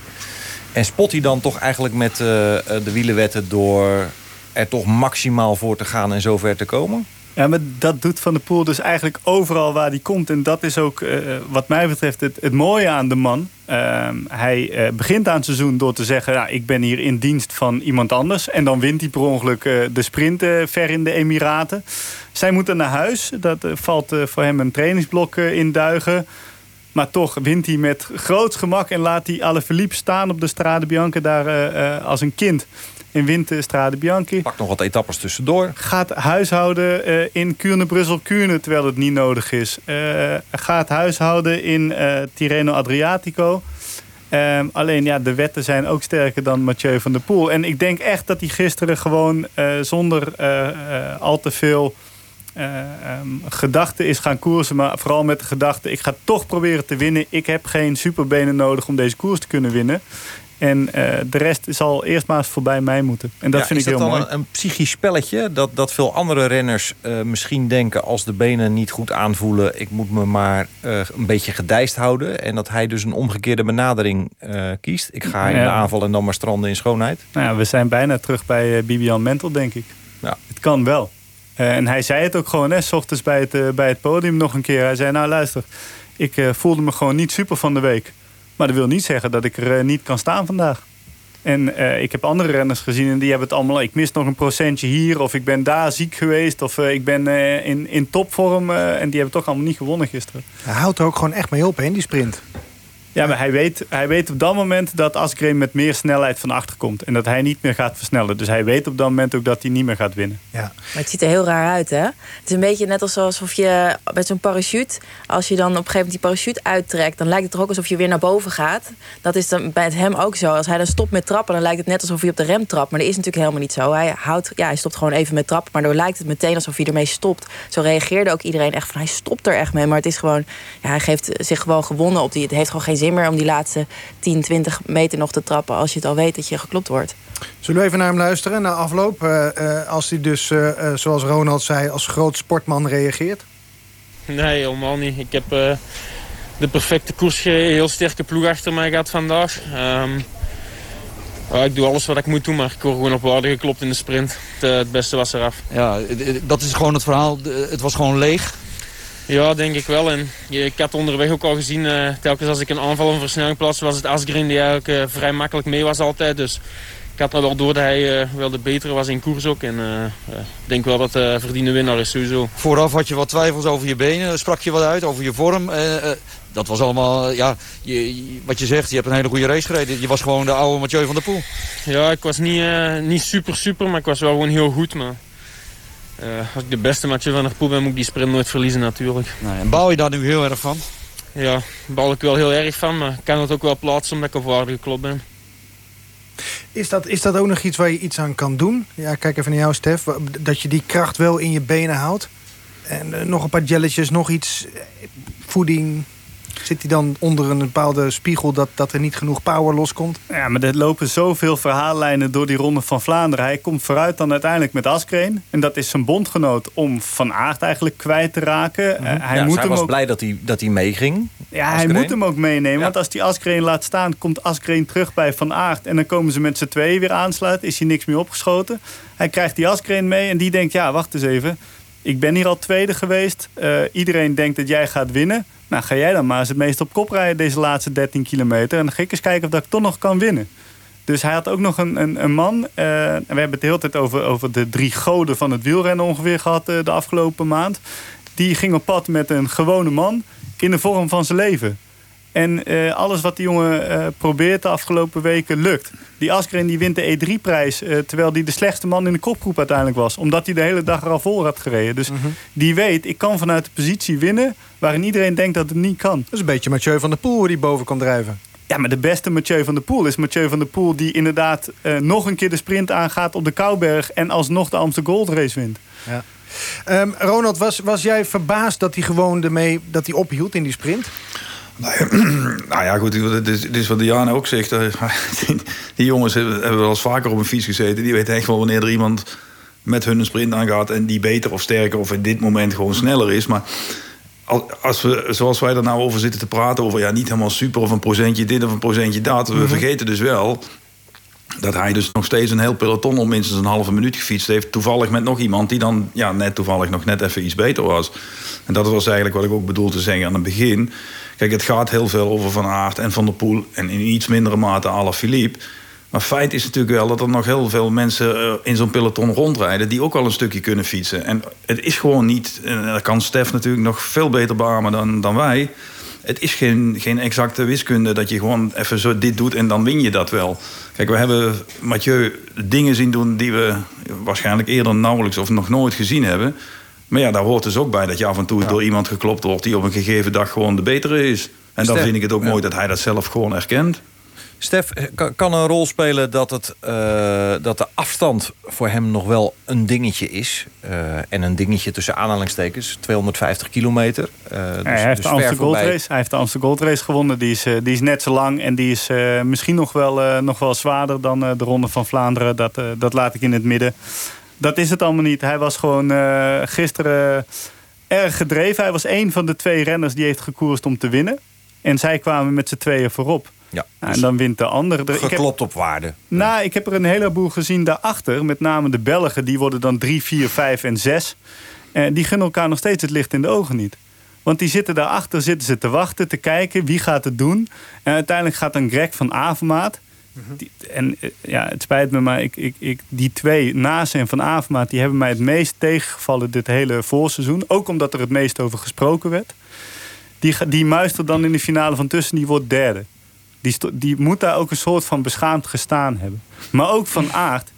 En spot hij dan toch eigenlijk met uh, de wielenwetten... door er toch maximaal voor te gaan en zover te komen? Ja, maar dat doet Van der Poel dus eigenlijk overal waar hij komt. En dat is ook uh, wat mij betreft het, het mooie aan de man. Uh, hij uh, begint aan het seizoen door te zeggen... Ja, ik ben hier in dienst van iemand anders. En dan wint hij per ongeluk de sprint ver in de Emiraten. Zij moeten naar huis. Dat valt voor hem een trainingsblok in duigen. Maar toch wint hij met groot gemak... en laat hij Alaphilippe staan op de Strade Bianca daar als een kind in Winter, Strade Bianchi. Pak nog wat etappes tussendoor. Gaat huishouden uh, in Kuurne, Brussel, Kuurne, terwijl het niet nodig is. Uh, gaat huishouden in uh, Tirreno Adriatico. Um, alleen ja, de wetten zijn ook sterker dan Mathieu van der Poel. En ik denk echt dat hij gisteren gewoon zonder al te veel... Um, gedachten is gaan koersen, maar vooral met de gedachte... ik ga toch proberen te winnen. Ik heb geen superbenen nodig om deze koers te kunnen winnen. En uh, de rest zal eerst maar eens voorbij mij moeten. En dat ja, vind ik heel mooi. Is dat dan een, een, psychisch spelletje? Dat, dat veel andere renners uh, misschien denken... als de benen niet goed aanvoelen... ik moet me maar uh, een beetje gedijst houden. En dat hij dus een omgekeerde benadering kiest. Ik ga in ja. de aanval en dan maar stranden in schoonheid. Nou ja, we zijn bijna terug bij Bibian Mentel, denk ik. Ja. Het kan wel. en hij zei het ook gewoon, hè, s ochtends bij het, bij het podium nog een keer. Hij zei, nou luister, ik voelde me gewoon niet super van de week. Maar dat wil niet zeggen dat ik er niet kan staan vandaag. En uh, ik heb andere renners gezien en die hebben het allemaal... ik mis nog een procentje hier of ik ben daar ziek geweest... of uh, ik ben in, in topvorm en die hebben toch allemaal niet gewonnen gisteren. Hij houdt er ook gewoon echt mee op in die sprint. Ja, maar hij weet, hij weet op dat moment dat Asgreen met meer snelheid van achter komt. En dat hij niet meer gaat versnellen. Dus hij weet op dat moment ook dat hij niet meer gaat winnen. Ja. Maar het ziet er heel raar uit, hè? Het is een beetje net alsof je met zo'n parachute... als je dan op een gegeven moment die parachute uittrekt... dan lijkt het er ook alsof je weer naar boven gaat. Dat is dan bij hem ook zo. Als hij dan stopt met trappen, dan lijkt het net alsof hij op de rem trapt. Maar dat is natuurlijk helemaal niet zo. Hij, houdt, ja, hij stopt gewoon even met trappen. Maar dan lijkt het meteen alsof hij ermee stopt. Zo reageerde ook iedereen echt van... hij stopt er echt mee. Maar het is gewoon... Ja, hij geeft zich gewoon gewonnen op die... Het heeft gewoon geen zin meer om die laatste 10, 20 meter nog te trappen... als je het al weet dat je geklopt wordt. Zullen we even naar hem luisteren na afloop? Uh, uh, als hij dus, uh, zoals Ronald zei, als groot sportman reageert? Nee, helemaal niet. Ik heb de perfecte koers, heel sterke ploeg achter mij gehad vandaag. Um, ja, ik doe alles wat ik moet doen, maar ik word gewoon op waarde geklopt in de sprint. Het, het beste was eraf. Ja, dat is gewoon het verhaal. Het was gewoon leeg. Ja, denk ik wel. En ik had onderweg ook al gezien, uh, telkens als ik een aanval of een versnelling plaatste, was het Asgreen die eigenlijk uh, vrij makkelijk mee was altijd. Dus ik had wel door dat hij uh, wel de betere was in koers ook. En ik denk wel dat hij verdiende winnaar is sowieso. Vooraf had je wat twijfels over je benen, sprak je wat uit over je vorm. dat was allemaal, ja, je, wat je zegt, je hebt een hele goede race gereden. Je was gewoon de oude Mathieu van der Poel. Ja, ik was niet, niet super super, maar ik was wel gewoon heel goed. Maar... Uh, als ik de beste matje van de poel ben, moet ik die sprint nooit verliezen natuurlijk. Nee, en bouw je daar nu heel erg van? Ja, daar bouw ik wel heel erg van, maar ik kan het ook wel plaatsen omdat ik op waarde geklopt ben. Is dat, is dat ook nog iets waar je iets aan kan doen? Ja, kijk even naar jou, Stef. Dat je die kracht wel in je benen houdt. En uh, nog een paar jelletjes, nog iets, voeding, Zit hij dan onder een bepaalde spiegel dat, dat er niet genoeg power loskomt? Ja, maar er lopen zoveel verhaallijnen door die Ronde van Vlaanderen. Hij komt vooruit dan uiteindelijk met Askreen. En dat is zijn bondgenoot om Van Aert eigenlijk kwijt te raken. Mm -hmm. uh, hij ja, moet dus hij was ook... blij dat hij, dat hij meeging. Ja, Askreen. hij moet hem ook meenemen. Ja. Want als die Askreen laat staan, komt Askreen terug bij Van Aert. En dan komen ze met z'n tweeën weer aansluiten. Is hij niks meer opgeschoten. Hij krijgt die Askreen mee en die denkt, ja, wacht eens even. Ik ben hier al tweede geweest. Uh, iedereen denkt dat jij gaat winnen. Nou, ga jij dan maar eens het meest op kop rijden deze laatste 13 kilometer. En dan ga ik eens kijken of dat ik toch nog kan winnen. Dus hij had ook nog een, een, een man. En we hebben het de hele tijd over, over de drie goden van het wielrennen ongeveer gehad uh, de afgelopen maand. Die ging op pad met een gewone man in de vorm van zijn leven. En uh, alles wat die jongen uh, probeert de afgelopen weken lukt. Die Askren die wint de E3-prijs... Uh, terwijl hij de slechtste man in de kopgroep uiteindelijk was. Omdat hij de hele dag er al voor had gereden. Dus -huh. die weet, ik kan vanuit de positie winnen... waarin iedereen denkt dat het niet kan. Dat is een beetje Mathieu van der Poel die boven kan drijven. Ja, maar de beste Mathieu van der Poel is Mathieu van der Poel... die inderdaad nog een keer de sprint aangaat op de Kouberg... en alsnog de Amsterdam Gold Race wint. Ja. Um, Ronald, was, was jij verbaasd dat hij gewoon ermee dat hij ophield in die sprint? Nou ja, goed, het is, het is wat Diana ook zegt. Eh, Die, jongens hebben, wel eens vaker op een fiets gezeten. Die weten echt wel wanneer er iemand met hun een sprint aangaat... en die beter of sterker of in dit moment gewoon sneller is. Maar al- als we, zoals wij er nou over zitten te praten... over ja, niet helemaal super of een procentje dit of een procentje dat... we Mhm. vergeten dus wel dat hij dus nog steeds een heel peloton... om minstens een halve minuut gefietst heeft. Toevallig met nog iemand die dan ja, net toevallig nog net even iets beter was. En dat was eigenlijk wat ik ook bedoel te zeggen aan het begin. Kijk, het gaat heel veel over Van Aert en Van der Poel... en in iets mindere mate Alaphilippe... Maar feit is natuurlijk wel dat er nog heel veel mensen eh, in zo'n peloton rondrijden... die ook wel een stukje kunnen fietsen. En het is gewoon niet... En dat kan Stef natuurlijk nog veel beter beamen dan, dan wij... Het is geen, geen exacte wiskunde dat je gewoon even zo dit doet en dan win je dat wel. Kijk, we hebben Mathieu dingen zien doen die we waarschijnlijk eerder nauwelijks of nog nooit gezien hebben. Maar ja, daar hoort dus ook bij dat je af en toe door iemand geklopt wordt die op een gegeven dag gewoon de betere is. En dan vind ik het ook ja. mooi dat hij dat zelf gewoon erkent. Stef, kan, een rol spelen dat, het, eh, dat de afstand voor hem nog wel een dingetje is. Eh, en een dingetje tussen aanhalingstekens, 250 kilometer. Eh, dus, hij, heeft dus de Amsterdam Gold. Race. hij heeft de Amsterdam Gold Race gewonnen. Die is, die is net zo lang en die is eh, misschien nog wel, eh, nog wel zwaarder dan eh, de Ronde van Vlaanderen. Dat, dat laat ik in het midden. Dat is het allemaal niet. Hij was gewoon eh, gisteren erg gedreven. Hij was een van de twee renners die heeft gekoerst om te winnen. En zij kwamen met z'n tweeën voorop. Ja, Nou, en dan wint de ander. Er- ik heb- Geklopt op waarde. nou, ik heb er een heleboel gezien daarachter. Met name de Belgen. Die worden dan 3, 4, 5 en 6. En die gunnen elkaar nog steeds het licht in de ogen niet. Want die zitten daarachter, zitten ze te wachten, te kijken. Wie gaat het doen? En uiteindelijk gaat dan Greg van Avermaat. Die, en eh, ja, het spijt me, maar ik, ik, ik, die twee, Naas en Van Avermaat... die hebben mij het meest tegengevallen dit hele voorseizoen. Ook omdat er het meest over gesproken werd. Die, die muist er dan in de finale van tussen, die wordt derde. Die, die moet daar ook een soort van beschaamd gestaan hebben. Maar ook Van Aert,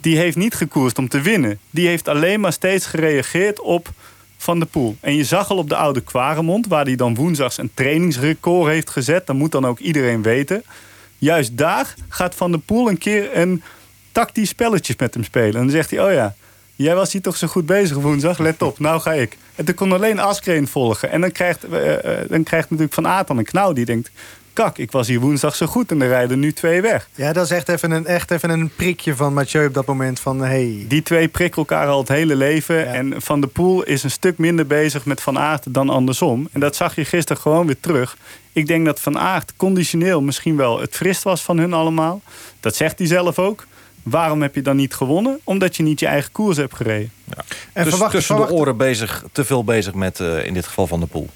die heeft niet gekoerst om te winnen. Die heeft alleen maar steeds gereageerd op Van der Poel. En je zag al op de oude Kwaremond, waar hij dan woensdags een trainingsrecord heeft gezet. Dat moet dan ook iedereen weten. Juist daar gaat Van der Poel een keer een tactisch spelletjes met hem spelen. En dan zegt hij, oh ja, jij was hier toch zo goed bezig woensdag, let op, nou ga ik. En toen kon alleen Askreen volgen. En dan krijgt, eh, eh, dan krijgt natuurlijk Van Aert dan een knauw die denkt... kak, ik was hier woensdag zo goed en er rijden nu twee weg. Ja, dat is echt even een, echt even een prikje van Mathieu op dat moment. Van, hey. Die twee prikken elkaar al het hele leven. En Van der Poel is een stuk minder bezig met Van Aert dan andersom. En dat zag je gisteren gewoon weer terug. Ik denk dat Van Aert conditioneel misschien wel het frist was van hun allemaal. Dat zegt hij zelf ook. Waarom heb je dan niet gewonnen? Omdat je niet je eigen koers hebt gereden. En dus verwacht- tussen verwacht- de oren bezig, te veel bezig met eh, in dit geval Van der Poel.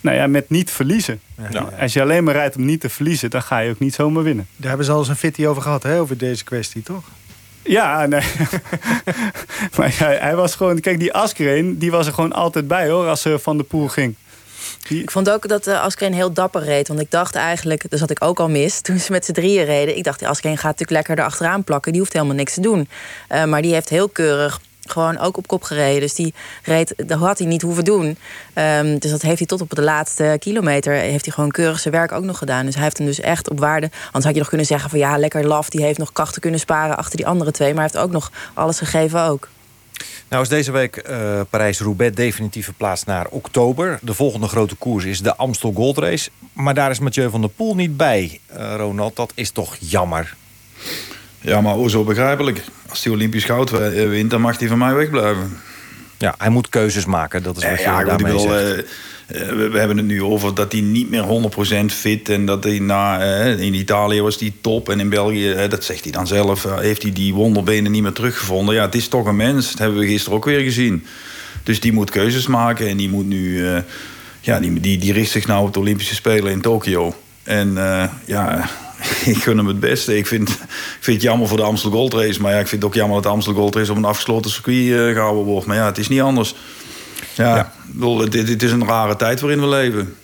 Nou ja, met niet verliezen. Ja. Als je alleen maar rijdt om niet te verliezen... dan ga je ook niet zomaar winnen. Daar hebben ze al eens een fitty over gehad, hè, over deze kwestie, toch? Ja, nee. maar hij, hij was gewoon... Kijk, die Askreen, die was er gewoon altijd bij, hoor... als ze van de poel ging. Ik vond ook dat uh, Askreen heel dapper reed. Want ik dacht eigenlijk, dus had ik ook al mis... toen ze met z'n drieën reden. Ik dacht, die Askreen gaat natuurlijk lekker erachteraan plakken. Die hoeft helemaal niks te doen. Uh, maar die heeft heel keurig gewoon ook op kop gereden. Dus die reed, dat had hij niet hoeven doen. Um, dus dat heeft hij tot op de laatste kilometer... heeft hij gewoon keurig zijn werk ook nog gedaan. Dus hij heeft hem dus echt op waarde... Anders had je nog kunnen zeggen van ja, lekker laf... die heeft nog krachten kunnen sparen achter die andere twee... maar hij heeft ook nog alles gegeven ook. Nou is deze week uh, Parijs-Roubaix definitief verplaatst naar oktober. De volgende grote koers is de Amstel Gold Race. Maar daar is Mathieu van der Poel niet bij, uh, Ronald. Dat is toch jammer? Ja, maar o zo begrijpelijk. Als hij Olympisch goud wint, dan mag hij van mij wegblijven. Ja, hij moet keuzes maken. Dat is wat je ja, daarmee bedoel, zegt. Uh, we, we, hebben het nu over dat hij niet meer 100% fit... en dat hij na, uh, in Italië was hij top en in België, uh, dat zegt hij dan zelf... heeft hij die wonderbenen niet meer teruggevonden. Ja, het is toch een mens, dat hebben we gisteren ook weer gezien. Dus die moet keuzes maken en die moet nu... ja, die, die, die richt zich nou op de Olympische Spelen in Tokio. En ja, ik gun hem het beste. Ik vind, ik vind het jammer voor de Amstel Gold Race. Maar ja, ik vind het ook jammer dat de Amstel Gold Race op een afgesloten circuit uh, gehouden wordt. Maar ja, het is niet anders. Ja, ja. Bedoel, dit, dit, is een rare tijd waarin we leven.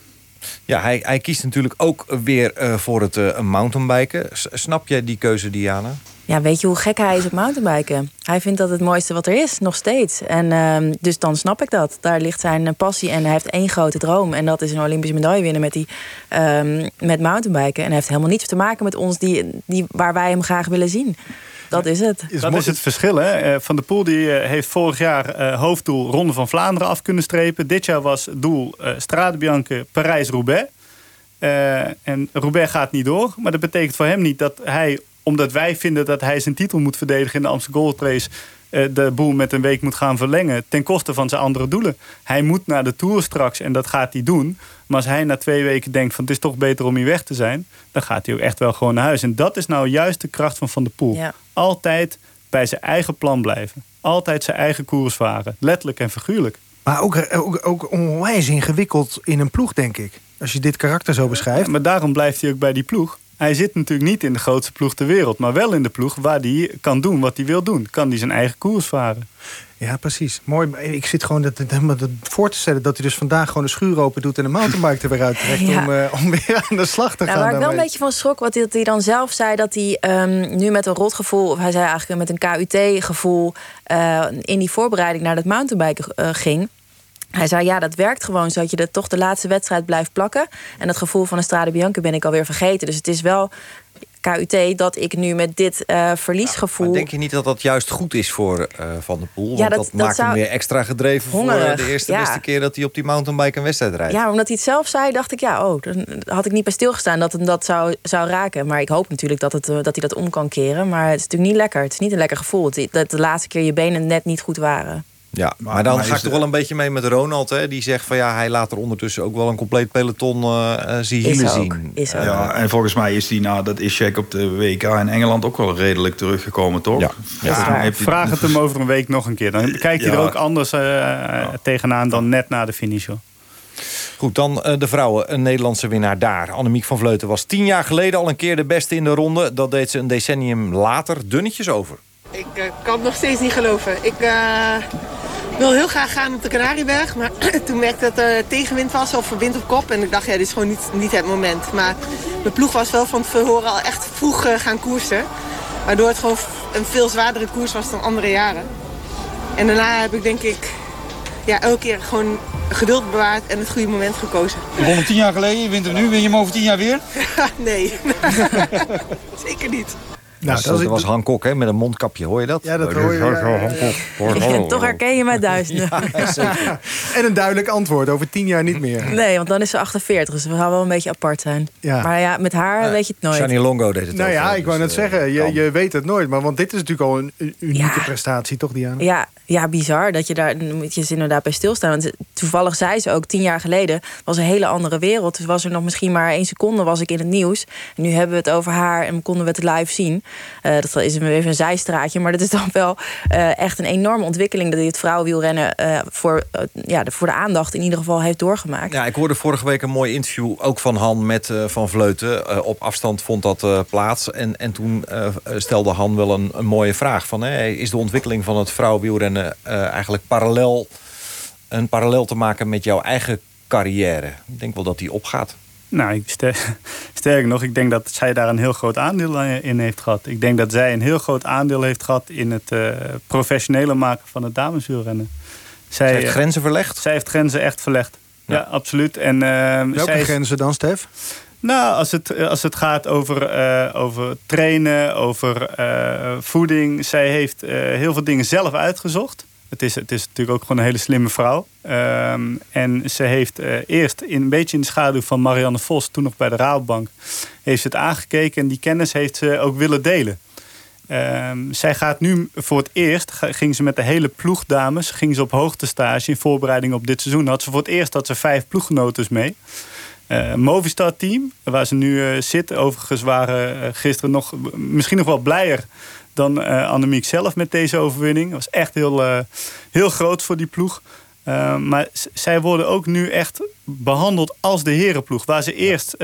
Ja, hij, hij kiest natuurlijk ook weer uh, voor het uh, mountainbiken. S snap je die keuze, Diana? Ja, weet je hoe gek hij is op mountainbiken? Hij vindt dat het mooiste wat er is, nog steeds. En uh, dus dan snap ik dat. Daar ligt zijn passie en hij heeft één grote droom. En dat is een Olympische medaille winnen met, die, uh, met mountainbiken. En hij heeft helemaal niets te maken met ons die, die, waar wij hem graag willen zien. Dat is het. Dat is het verschil. Hè? Van der Poel die heeft vorig jaar uh, hoofddoel Ronde van Vlaanderen af kunnen strepen. Dit jaar was doel uh, Strade Bianche Parijs-Roubaix. Uh, en Roubaix gaat niet door. Maar dat betekent voor hem niet dat hij, omdat wij vinden dat hij zijn titel moet verdedigen in de Amsterdam Gold Race, de boel met een week moet gaan verlengen ten koste van zijn andere doelen. Hij moet naar de Tour straks en dat gaat hij doen. Maar als hij na twee weken denkt van het is toch beter om hier weg te zijn, dan gaat hij ook echt wel gewoon naar huis. En dat is nou juist de kracht van Van der Poel. Ja. Altijd bij zijn eigen plan blijven. Altijd zijn eigen koers varen. Letterlijk en figuurlijk. Maar ook, ook, ook onwijs ingewikkeld in een ploeg, denk ik. Als je dit karakter zo beschrijft. Ja, maar daarom blijft hij ook bij die ploeg. Hij zit natuurlijk niet in de grootste ploeg ter wereld. Maar wel in de ploeg waar hij kan doen wat hij wil doen. Kan hij zijn eigen koers varen. Ja, precies. Mooi. Ik zit gewoon dat, helemaal voor te stellen... dat hij dus vandaag gewoon de schuur open doet... en de mountainbike er weer uittrekt Ja. om, eh, om weer aan de slag te Nou, gaan. waar ik wel een beetje van schrok, wat hij, dat hij dan zelf zei... dat hij ehm, nu met een rotgevoel, of hij zei eigenlijk met een KUT-gevoel... eh, in die voorbereiding naar dat mountainbiken eh, ging... Hij zei, ja, dat werkt gewoon zodat je er toch de laatste wedstrijd blijft plakken. En dat gevoel van de Strade Bianca ben ik alweer vergeten. Dus het is wel KUT dat ik nu met dit eh, verliesgevoel... Maar denk je niet dat dat juist goed is voor eh, Van der Poel? Ja, Want dat- dat, dat maakt hem zou- weer extra gedreven voor eh, de eerste ja. beste keer... dat hij op die mountainbike een wedstrijd rijdt. Ja, omdat hij het zelf zei, dacht ik, ja, oh, dan had ik niet bij stilgestaan dat hem dat zou, zou raken. Maar ik hoop natuurlijk dat, het, dat hij dat om kan keren. Maar het is natuurlijk niet lekker. Het is niet een lekker gevoel. Dat de laatste keer je benen net niet goed waren. Ja, maar, dan maar ga is ik toch de- wel een beetje mee met Ronald. Hè? Die zegt van ja, hij laat er ondertussen ook wel een compleet peloton hielen zien. Is ook. Ja, en volgens mij is die na dat is-check op de WK in Engeland ook wel redelijk teruggekomen, toch? Ja. Ja, vraag het hem over een week nog een keer. Dan kijkt hij Ja. er ook anders eh, tegenaan dan net na de finish. Hoor. Goed, dan eh, de vrouwen. Een Nederlandse winnaar daar. Annemiek van Vleuten was tien jaar geleden al een keer de beste in de ronde. Dat deed ze een decennium later dunnetjes over. Ik kan het nog steeds niet geloven. Ik eh, wil heel graag gaan op de Canarieberg. Maar toen merkte dat er tegenwind was of wind op kop. En ik dacht, ja, dit is gewoon niet, niet het moment. Maar de ploeg was wel van tevoren al echt vroeg eh, gaan koersen. Waardoor het gewoon een veel zwaardere koers was dan andere jaren. En daarna heb ik denk ik ja, elke keer gewoon geduld bewaard en het goede moment gekozen. Je won hem tien jaar geleden, je wint hem nu. Win je hem over tien jaar weer? nee, zeker niet. Nou, dat, was, dat was Han Kok hè, met een mondkapje, hoor je dat? Ja, dat hoor je, ja, ja, ja. Toch herken je mij duizenden. En een duidelijk antwoord. Over tien jaar niet meer. Nee, want dan is ze 48, dus we gaan wel een beetje apart zijn. Ja. Maar ja, met haar weet je het nooit. Shani Longo deed het Nou ja, ik wou dus, net eh, zeggen, je, je weet het nooit. Maar want dit is natuurlijk al een unieke prestatie, toch Diana? Ja, ja, bizar dat je daar dan moet je eens inderdaad bij stilstaan. Want toevallig zei ze ook tien jaar geleden was een hele andere wereld. Dus was er nog misschien maar één seconde was ik in het nieuws. En nu hebben we het over haar en konden we het live zien. Eh, dat is even een zijstraatje, maar dat is dan wel eh, echt een enorme ontwikkeling dat dit vrouwenwielrennen eh voor, ja, de, voor de aandacht in ieder geval heeft doorgemaakt. Ja, ik hoorde vorige week een mooi interview, ook van Han met Van Vleuten. Op afstand vond dat plaats. En, en toen stelde Han wel een, een mooie vraag. Van, is de ontwikkeling van het vrouwenwielrennen eigenlijk parallel, een parallel te maken met jouw eigen carrière? Ik denk wel dat die opgaat. Nou, ik ster- sterker nog, ik denk dat zij daar een heel groot aandeel in heeft gehad. Ik denk dat zij een heel groot aandeel heeft gehad in het eh professionele maken van het dameswielrennen. Zij, Zij heeft eh, grenzen verlegd? Zij heeft grenzen echt verlegd. Ja, absoluut. En, eh, Welke zij grenzen dan, Stef? Nou, als het, als het gaat over, eh, over trainen, over eh, voeding. Zij heeft eh, heel veel dingen zelf uitgezocht. Het is, het is natuurlijk ook gewoon een hele slimme vrouw. Ehm, en ze heeft eh, eerst in, een beetje in de schaduw van Marianne Vos, toen nog bij de Rabobank, heeft ze het aangekeken en die kennis heeft ze ook willen delen. Ehm, zij gaat nu voor het eerst, ging ze met de hele ploeg dames, ging ze op hoogtestage in voorbereiding op dit seizoen. Had ze voor het eerst dat ze vijf ploeggenoten mee. Eh Movistar team, waar ze nu eh, zit. Overigens waren gisteren nog misschien nog wel blijer dan eh Annemiek zelf met deze overwinning. Dat was echt heel, eh, heel groot voor die ploeg. Eh, maar zij worden ook nu echt behandeld als de herenploeg. Waar ze eerst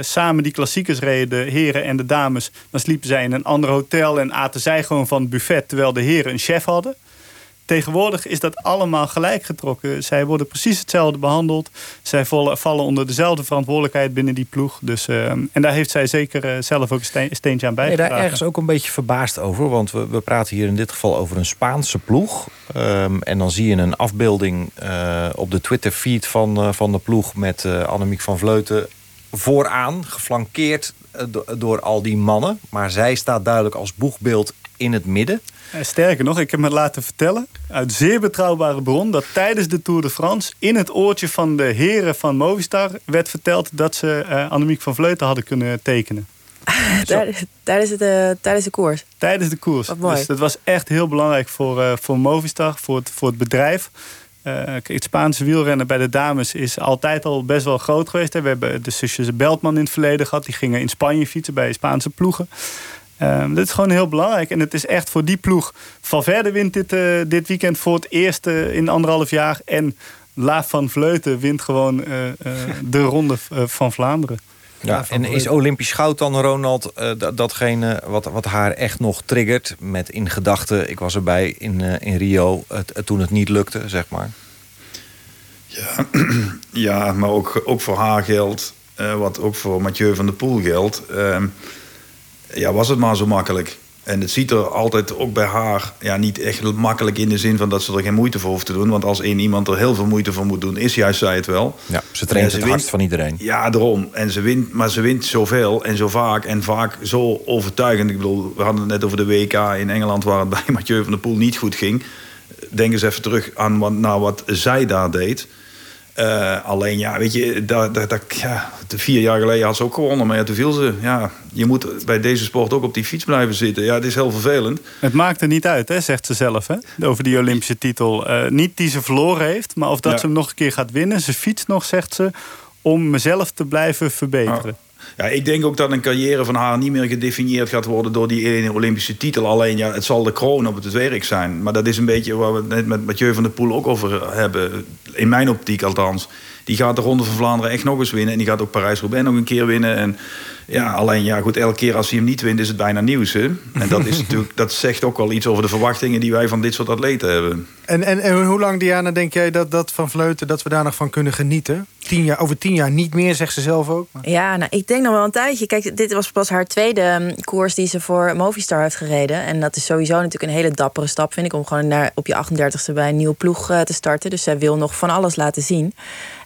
samen die klassiekers reden, de heren en de dames. Dan sliepen zij in een ander hotel en aten zij gewoon van het buffet. Terwijl de heren een chef hadden. Tegenwoordig is dat allemaal gelijk getrokken. Zij worden precies hetzelfde behandeld. Zij vallen, onder dezelfde verantwoordelijkheid binnen die ploeg. Dus, eh, en daar heeft zij zeker eh, zelf ook een steen- steentje aan Ben bijgedragen. daar ergens ook een beetje verbaasd over? Want we, we praten hier in dit geval over een Spaanse ploeg. Ehm, en dan zie je een afbeelding eh, op de Twitter-feed van, eh, van de ploeg... met Annemiek van Vleuten vooraan, geflankeerd do- door al die mannen. Maar zij staat duidelijk als boegbeeld in het midden. Eh, Sterker nog, ik heb me laten vertellen uit zeer betrouwbare bron dat tijdens de Tour de France in het oortje van de heren van Movistar werd verteld dat ze eh, Annemiek van Vleuten hadden kunnen tekenen. Tijdens, eh, tijdens de koers. Tijdens de koers. Wat mooi. Dus dat was echt heel belangrijk voor, eh, voor Movistar, voor het, voor het bedrijf. Het Spaanse wielrennen bij de dames is altijd al best wel groot geweest. Hè. We hebben de zusjes Beltman in het verleden gehad. Die gingen in Spanje fietsen bij Spaanse ploegen. Ehm, dat is gewoon heel belangrijk. En het is echt voor die ploeg. Valverde wint dit, eh, dit weekend voor het eerst eh, in anderhalf jaar. En La van Vleuten wint gewoon eh, eh, de ronde van Vlaanderen. Ja, en is Olympisch goud dan, Ronald, eh, dat- datgene wat, wat haar echt nog triggert? Met in gedachten, ik was erbij in, eh, in Rio het, toen het niet lukte, zeg maar. Ja, maar ook, ook voor haar geldt, eh, wat ook voor Mathieu van der Poel geldt. ehm, ja, was het maar zo makkelijk. En het ziet er altijd ook bij haar ja, niet echt makkelijk in de zin van dat ze er geen moeite voor hoeft te doen. Want als één iemand er heel veel moeite voor moet doen, is juist zij het wel. Ja, ze traint het wint- hardst van iedereen. Ja, daarom. En ze wint, maar ze wint zoveel en zo vaak en vaak zo overtuigend. Ik bedoel, we hadden het net over de WK in Engeland waar het bij Mathieu van der Poel niet goed ging. Denk eens even terug aan wat, naar wat zij daar deed. Eh, alleen ja, weet je, dat, dat, dat, ja, vier jaar geleden had ze ook gewonnen, maar ja, toen viel ze. Ja, je moet bij deze sport ook op die fiets blijven zitten. Ja, het is heel vervelend. Het maakt er niet uit, hè, zegt ze zelf, hè, over die Olympische titel. Eh, niet die ze verloren heeft, maar of dat Ja. ze hem nog een keer gaat winnen. Ze fietst nog, zegt ze, om mezelf te blijven verbeteren. Ja, ik denk ook dat een carrière van haar niet meer gedefinieerd gaat worden door die ene Olympische titel. Alleen ja, het zal de kroon op het werk zijn. Maar dat is een beetje waar we het net met Mathieu van der Poel ook over hebben. In mijn optiek althans. Die gaat de Ronde van Vlaanderen echt nog eens winnen. En die gaat ook Parijs-Roubaix nog een keer winnen. En ja, alleen ja, goed, elke keer als hij hem niet wint is het bijna nieuws. Hè? En dat, is natuurlijk, dat zegt ook wel iets over de verwachtingen die wij van dit soort atleten hebben. En, en, en hoe lang, Diana, denk jij dat, dat van Vleuten... dat we daar nog van kunnen genieten? Tien jaar, over tien jaar niet meer, zegt ze zelf ook. Maar- Ja, nou, ik denk nog wel een tijdje. Kijk, dit was pas haar tweede mm, koers die ze voor Movistar heeft gereden. En dat is sowieso natuurlijk een hele dappere stap, vind ik... om gewoon naar, op je 38e bij een nieuwe ploeg eh, te starten. Dus zij wil nog van alles laten zien.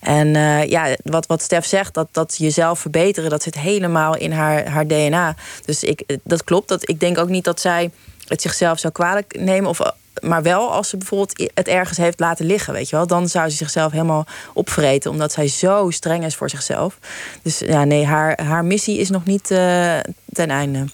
En eh, ja, wat, wat Stef zegt, dat, dat jezelf verbeteren... dat zit helemaal in haar, haar DNA. Dus ik, eh, dat klopt. Dat, ik denk ook niet dat zij het zichzelf zou kwalijk nemen... Of, eh, maar wel als ze bijvoorbeeld het ergens heeft laten liggen, weet je wel. Dan zou ze zichzelf helemaal opvreten, omdat zij zo streng is voor zichzelf. Dus ja, nee, haar, haar missie is nog niet ten einde.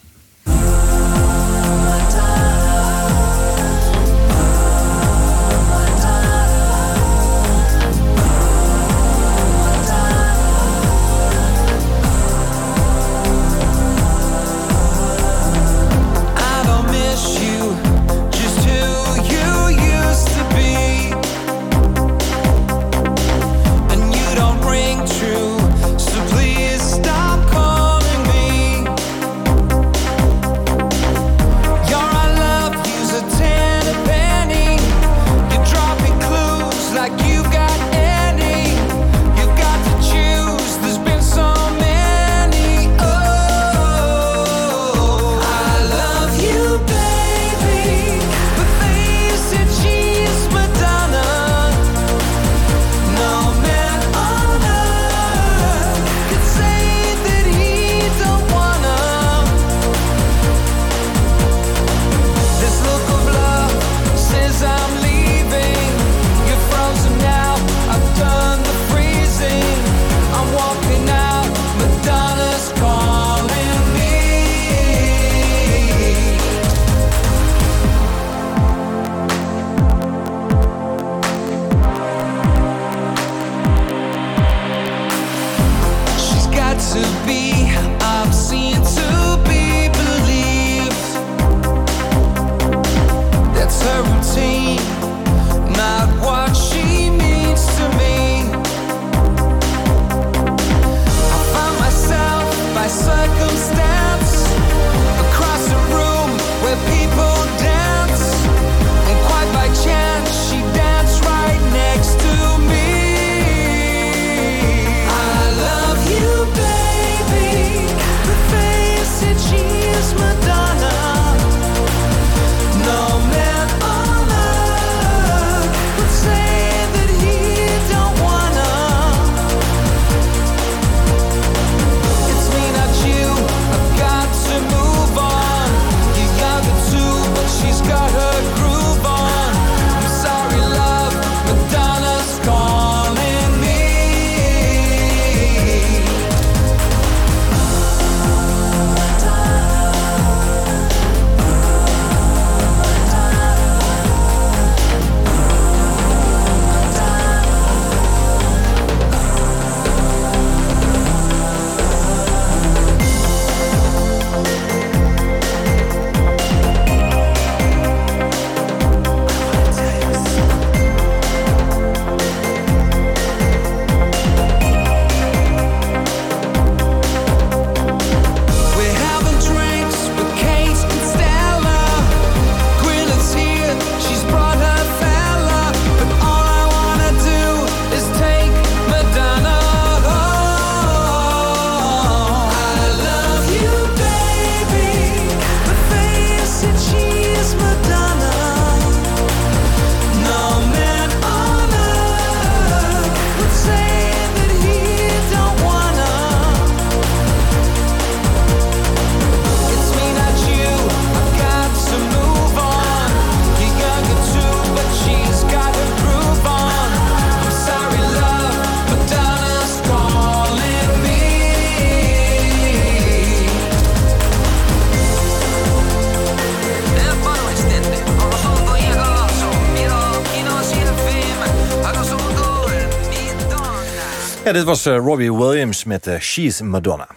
Dit was eh, Robbie Williams met eh, She's Madonna.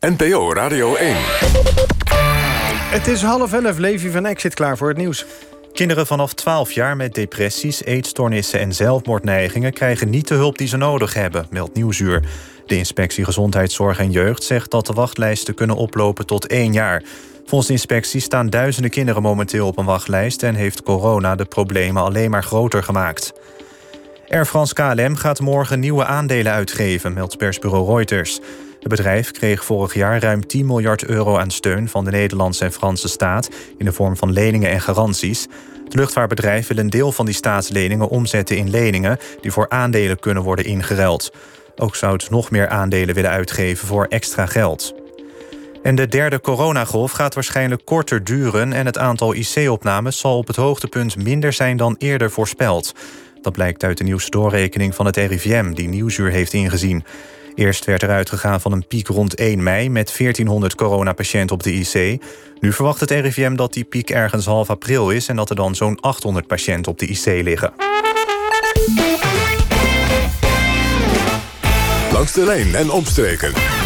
NPO Radio 1. Het is half elf. Levi van Eck zit klaar voor het nieuws. Kinderen vanaf 12 jaar met depressies, eetstoornissen en zelfmoordneigingen krijgen niet de hulp die ze nodig hebben, meldt Nieuwsuur. De inspectie Gezondheidszorg en Jeugd zegt dat de wachtlijsten kunnen oplopen tot één jaar. Volgens de inspectie staan duizenden kinderen momenteel op een wachtlijst en heeft corona de problemen alleen maar groter gemaakt. Air France KLM gaat morgen nieuwe aandelen uitgeven, meldt persbureau Reuters. Het bedrijf kreeg vorig jaar ruim 10 miljard euro aan steun van de Nederlandse en Franse staat in de vorm van leningen en garanties. Het luchtvaartbedrijf wil een deel van die staatsleningen omzetten in leningen die voor aandelen kunnen worden ingeruild. Ook zou het nog meer aandelen willen uitgeven voor extra geld. En de derde coronagolf gaat waarschijnlijk korter duren en het aantal IC-opnames zal op het hoogtepunt minder zijn dan eerder voorspeld. Dat blijkt uit de nieuwste doorrekening van het RIVM, die Nieuwsuur heeft ingezien. Eerst werd er uitgegaan van een piek rond 1 mei met 1400 coronapatiënten op de IC. Nu verwacht het RIVM dat die piek ergens half april is en dat er dan zo'n 800 patiënten op de IC liggen. Langs de lijn en omstreken.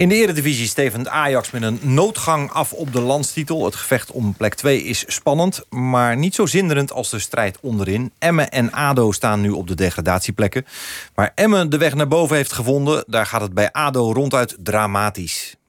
In de Eredivisie stevend Ajax met een noodgang af op de landstitel. Het gevecht om plek 2 is spannend, maar niet zo zinderend als de strijd onderin. Emmen en ADO staan nu op de degradatieplekken. Waar Emmen de weg naar boven heeft gevonden, daar gaat het bij ADO ronduit dramatisch.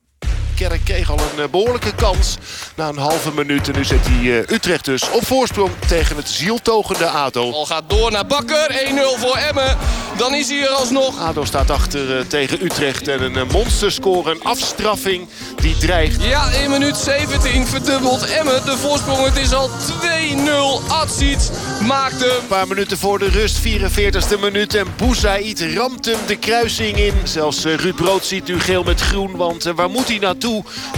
Kerk kreeg al een eh, behoorlijke kans na een halve minuut. En nu zet hij eh, Utrecht dus op voorsprong tegen het zieltogende ADO. Al gaat door naar Bakker. 1-0 voor Emmen. Dan is hij er alsnog. ADO staat achter eh, tegen Utrecht. En een monsterscore, een afstraffing die dreigt. Ja, in minuut 17 verdubbelt Emmen de voorsprong. Het is al 2-0. Atsiets maakt hem. Een paar minuten voor de rust, 44ste minuut. En Bouzait ramt hem de kruising in. Zelfs Ruud Brood ziet nu geel met groen. Want waar moet hij naartoe?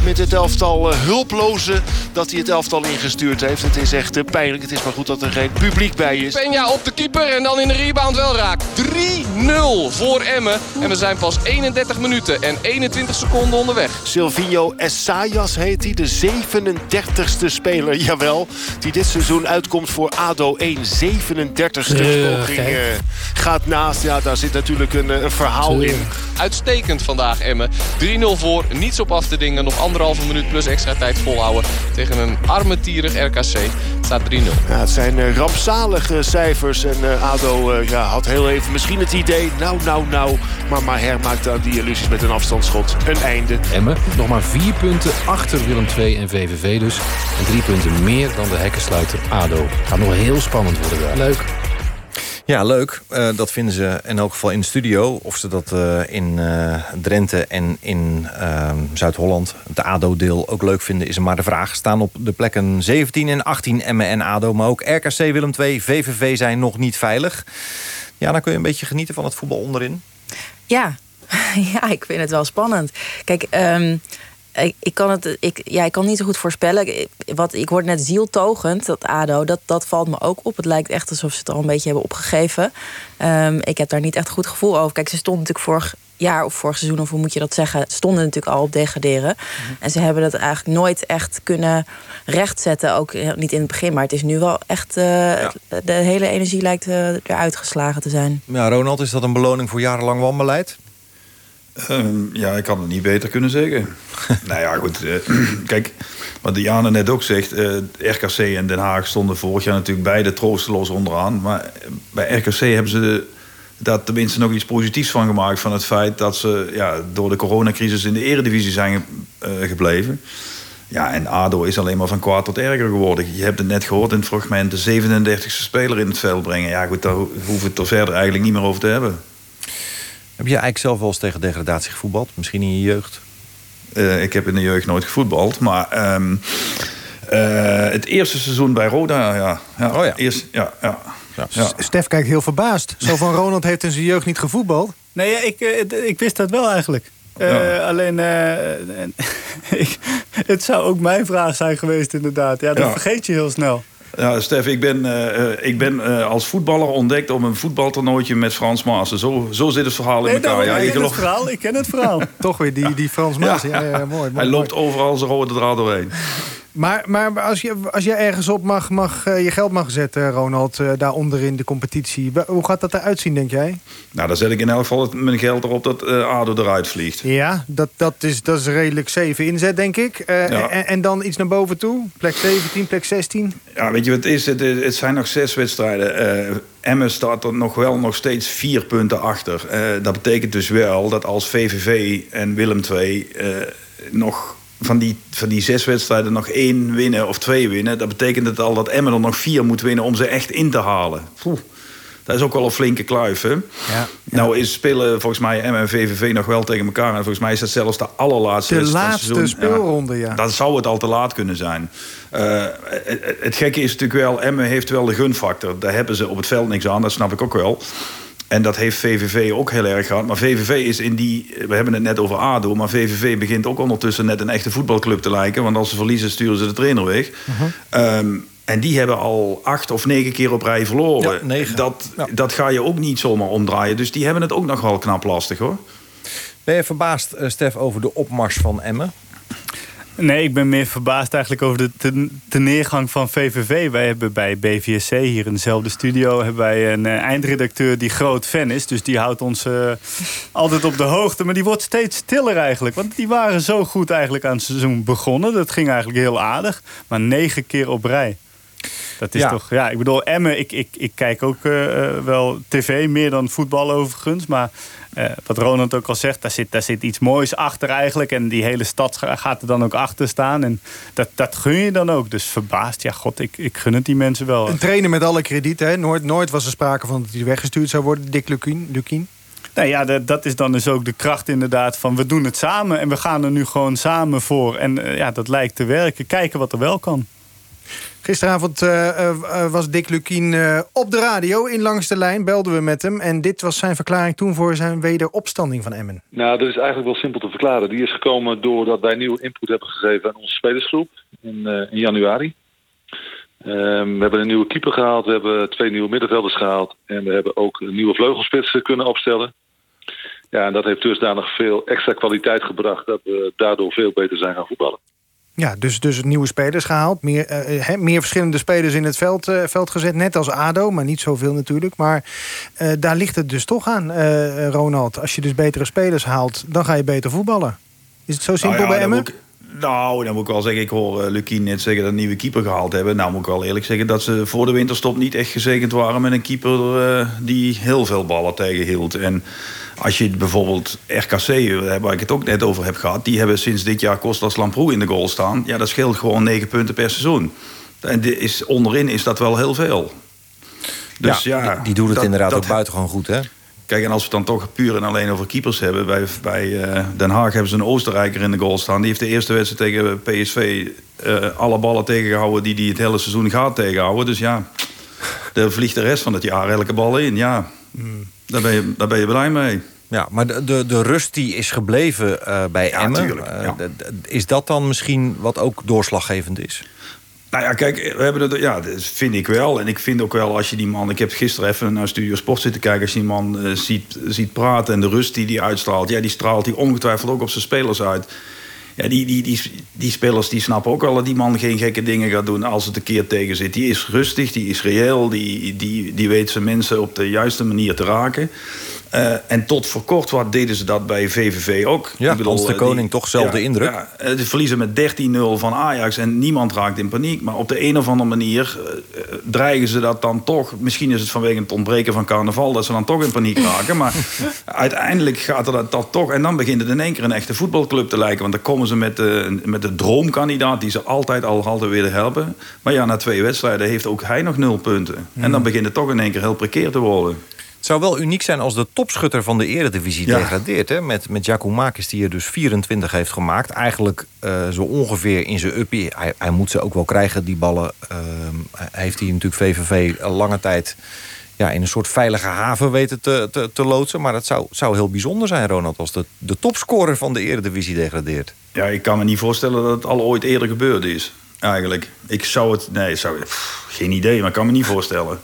Met het elftal uh, hulploze dat hij het elftal ingestuurd heeft. Het is echt uh, pijnlijk. Het is maar goed dat er geen publiek bij is. Peña op de keeper en dan in de rebound wel raak. 3-0 voor Emmen. En we zijn pas 31 minuten en 21 seconden onderweg. Silvio Essayas heet hij. De 37ste speler, jawel. Die dit seizoen uitkomt voor ADO 1. 37ste poging uh, gaat naast. Ja, daar zit natuurlijk een, een verhaal in. Uitstekend vandaag Emmen. 3-0 voor. Niets op af dingen. Nog anderhalve minuut plus extra tijd volhouden. Tegen een armetierig RKC. Het staat 3-0. Ja, het zijn uh, rampzalige cijfers. En uh, ADO uh, ja, had heel even misschien het idee... nou, nou, nou. Maar Maher maakt aan die illusies met een afstandsschot een einde. Emmen nog maar vier punten achter Willem II en VVV dus. En drie punten meer dan de hekkensluiter ADO. Gaat nog heel spannend worden daar. Leuk. Ja, leuk. Uh, dat vinden ze in elk geval in de studio. Of ze dat uh, in uh, Drenthe en in Zuid-Holland, het ADO-deel, ook leuk vinden... is maar de vraag. Staan op de plekken 17 en 18 Emmen en ADO. Maar ook RKC, Willem II, VVV zijn nog niet veilig. Ja, dan kun je een beetje genieten van het voetbal onderin. Ja, ja ik vind het wel spannend. Kijk... Um ik, ik, kan het, ik, ja, ik kan niet zo goed voorspellen. Wat, ik hoorde net zieltogend, dat ADO, dat, dat valt me ook op. Het lijkt echt alsof ze het al een beetje hebben opgegeven. Um, ik heb daar niet echt goed gevoel over. Kijk, ze stonden natuurlijk vorig jaar of vorig seizoen, of hoe moet je dat zeggen, stonden natuurlijk al op degraderen. Mm-hmm. En ze hebben dat eigenlijk nooit echt kunnen rechtzetten. Ook niet in het begin, maar het is nu wel echt. Uh, ja. De hele energie lijkt uh, eruit geslagen te zijn. Ja, Ronald, is dat een beloning voor jarenlang wanbeleid? Um, ja, ik kan het niet beter kunnen zeggen. nou ja, goed. Uh, kijk, wat Diana net ook zegt... Uh, RKC en Den Haag stonden vorig jaar natuurlijk beide troosteloos onderaan. Maar bij RKC hebben ze daar tenminste nog iets positiefs van gemaakt... van het feit dat ze ja, door de coronacrisis in de eredivisie zijn uh, gebleven. Ja, en ADO is alleen maar van kwaad tot erger geworden. Je hebt het net gehoord in het fragment... de 37e speler in het veld brengen. Ja, goed, daar hoeven we het er verder eigenlijk niet meer over te hebben. Heb je eigenlijk zelf wel eens tegen degradatie gevoetbald? Misschien in je jeugd? Uh, ik heb in de jeugd nooit gevoetbald. Maar um, uh, het eerste seizoen bij Roda, ja. ja, oh ja. Eerst, ja, ja. ja. ja. Stef kijkt heel verbaasd. Zo van Ronald heeft in zijn jeugd niet gevoetbald. Nee, ja, ik, uh, ik wist dat wel eigenlijk. Ja. alleen, ik, het zou ook mijn vraag zijn geweest inderdaad. Ja, dat vergeet je heel snel. Ja, Stef, ik ben, uh, ik ben uh, als voetballer ontdekt op een voetbaltoernooitje met Frans Maassen. Zo, zo zit het verhaal in elkaar. Nou, ja, ik, ken het verhaal, ik ken het verhaal. Toch weer die, die Frans Maassen. Ja. Ja, ja, mooi, mooi, Hij loopt overal zijn rode draad doorheen. Maar, maar als, je, als je ergens op mag, mag, eh, je geld mag zetten, Ronald, eh, daaronder in de competitie. Hoe gaat dat eruit zien, denk jij? Nou, dan zet ik in elk geval mijn geld erop dat eh, ADO eruit vliegt. Ja, dat, dat, is, dat is redelijk 7 inzet, denk ik. Ja. en, en dan iets naar boven toe? Plek 17, plek 16? Ja, weet je wat het is? Het, zijn nog zes wedstrijden. Eh Emmen staat er nog wel nog steeds vier punten achter. Dat betekent dus wel dat als VVV en Willem II nog van die, van die zes wedstrijden nog één winnen of twee winnen... dat betekent het al dat Emmen er nog vier moet winnen om ze echt in te halen. Poeh. Dat is ook wel een flinke kluif, hè? Ja. Nou is spelen volgens mij Emmen en VVV nog wel tegen elkaar. En volgens mij is dat zelfs de allerlaatste De laatste seizoen. speelronde, ja. Dan zou het al te laat kunnen zijn. Eh, het, het gekke is natuurlijk wel, Emmen heeft wel de gunfactor. Daar hebben ze op het veld niks aan, dat snap ik ook wel. En dat heeft VVV ook heel erg gehad. Maar VVV is in die... We hebben het net over ADO, maar VVV begint ook ondertussen net een echte voetbalclub te lijken. Want als ze verliezen, sturen ze de trainer weg. Ehm, en die hebben al acht of negen keer op rij verloren. Dat, dat ga je ook niet zomaar omdraaien. Dus die hebben het ook nog wel knap lastig, hoor. Ben je verbaasd, eh, Stef, over de opmars van Emmen? Nee, ik ben meer verbaasd eigenlijk over de ten- teneergang van VVV. Wij hebben bij BVSC hier in dezelfde studio... hebben wij een eh, eindredacteur die groot fan is. Dus die houdt ons eh, altijd op de hoogte. Maar die wordt steeds stiller eigenlijk. Want die waren zo goed eigenlijk aan het seizoen begonnen. Dat ging eigenlijk heel aardig. Maar negen keer op rij. Dat is Ja. toch... Ja, ik bedoel, Emmen, ik, ik, ik kijk ook eh, eh, wel tv, meer dan voetbal overigens. Maar eh, wat Ronald ook al zegt, daar zit, daar zit iets moois achter eigenlijk. En die hele stad ga- gaat er dan ook achter staan. En dat, dat gun je dan ook. Dus verbaasd, ja god, ik, ik gun het die mensen wel. Een trainer met alle kredieten. Hè? Nooit, nooit was er sprake van dat hij weggestuurd zou worden, Dick Lukien. Lukien. Nou ja, dat, dat is dan dus ook de kracht inderdaad van we doen het samen. En we gaan er nu gewoon samen voor. En ja, dat lijkt te werken. Kijken wat er wel kan. Gisteravond eh, eh, eh, was Dick Lukien op de radio in Langs de Lijn. Belden we met hem. En dit was zijn verklaring toen voor zijn wederopstanding van Emmen. Nou, dat is eigenlijk wel simpel te verklaren. Die is gekomen doordat wij nieuwe input hebben gegeven aan onze spelersgroep in, in januari. Ehm, we hebben een nieuwe keeper gehaald, we hebben twee nieuwe middenvelders gehaald en we hebben ook een nieuwe vleugelspitsen kunnen opstellen. Ja, en dat heeft dusdanig veel extra kwaliteit gebracht dat we daardoor veel beter zijn gaan voetballen. Ja, dus, dus nieuwe spelers gehaald. Meer, eh, hè, meer verschillende spelers in het veld, eh, veld gezet. Net als ADO, maar niet zoveel natuurlijk. Maar eh, daar ligt het dus toch aan, eh, Ronald. Als je dus betere spelers haalt, dan ga je beter voetballen. Is het zo simpel Nou ja, bij Emmen? ik- nou, dan moet ik wel zeggen, ik hoor Lukien net zeggen dat een nieuwe keeper gehaald hebben. Nou moet ik wel eerlijk zeggen dat ze voor de winterstop niet echt gezegend waren met een keeper eh, die heel veel ballen tegenhield. En als je bijvoorbeeld RKC, eh, waar ik het ook net over heb gehad, die hebben sinds dit jaar Kostas Lamproe in de goal staan. Ja, dat scheelt gewoon negen punten per seizoen. En dit is, onderin is dat wel heel veel. Dus ja, die, die doet het dat- inderdaad dat- ook buitengewoon goed, hè? Kijk, en als we het dan toch puur en alleen over keepers hebben... bij, bij eh, Den Haag hebben ze een Oostenrijker in de goal staan. Die heeft de eerste wedstrijd tegen PSV... eh, alle ballen tegengehouden die hij het hele seizoen gaat tegenhouden. Dus ja, daar vliegt de rest van het jaar elke bal in. Ja, daar, ben je, daar ben je blij mee. Ja, maar de, de, de rust die is gebleven eh, bij Emmen... tuurlijk, eh, ja. is dat dan misschien wat ook doorslaggevend is? Nou ja, kijk, we hebben het, ja, dat vind ik wel. En ik vind ook wel als je die man... Ik heb gisteren even naar Studio Sport zitten kijken... als je die man eh, ziet, ziet praten en de rust die hij uitstraalt... ja, die straalt hij ongetwijfeld ook op zijn spelers uit. Ja, die, die, die, die spelers die snappen ook wel dat die man geen gekke dingen gaat doen... als het een keer tegen zit. Die is rustig, die is reëel... die, die, die weet zijn mensen op de juiste manier te raken... Eh, en tot voor kort wat deden ze dat bij VVV ook. Ja, Ik bedoel, de eh, Koning toch zelfde ja, indruk. Ja, eh, ze verliezen met 13-0 van Ajax en niemand raakt in paniek. Maar op de een of andere manier eh, eh, dreigen ze dat dan toch. Misschien is het vanwege het ontbreken van carnaval dat ze dan toch in paniek raken. Maar uiteindelijk gaat er dat, dat toch. En dan begint het in één keer een echte voetbalclub te lijken. Want dan komen ze met de, met de droomkandidaat die ze altijd al altijd willen helpen. Maar ja, na twee wedstrijden heeft ook hij nog nul punten. En dan begint het toch in één keer heel precair te worden. Het zou wel uniek zijn als de topschutter van de eredivisie Ja. degradeert. Hè? Met, met Giacomakis die er dus 24 heeft gemaakt. Eigenlijk eh, zo ongeveer in zijn uppie. Hij, hij moet ze ook wel krijgen, die ballen. Hij heeft hij natuurlijk VVV een lange tijd ja, in een soort veilige haven weten te, te, te loodsen. Maar het zou, zou heel bijzonder zijn, Ronald... als de, de topscorer van de eredivisie degradeert. Ja, ik kan me niet voorstellen dat het al ooit eerder gebeurd is. Eigenlijk. Ik zou het... Nee, zou, pff, geen idee, maar ik kan me niet voorstellen.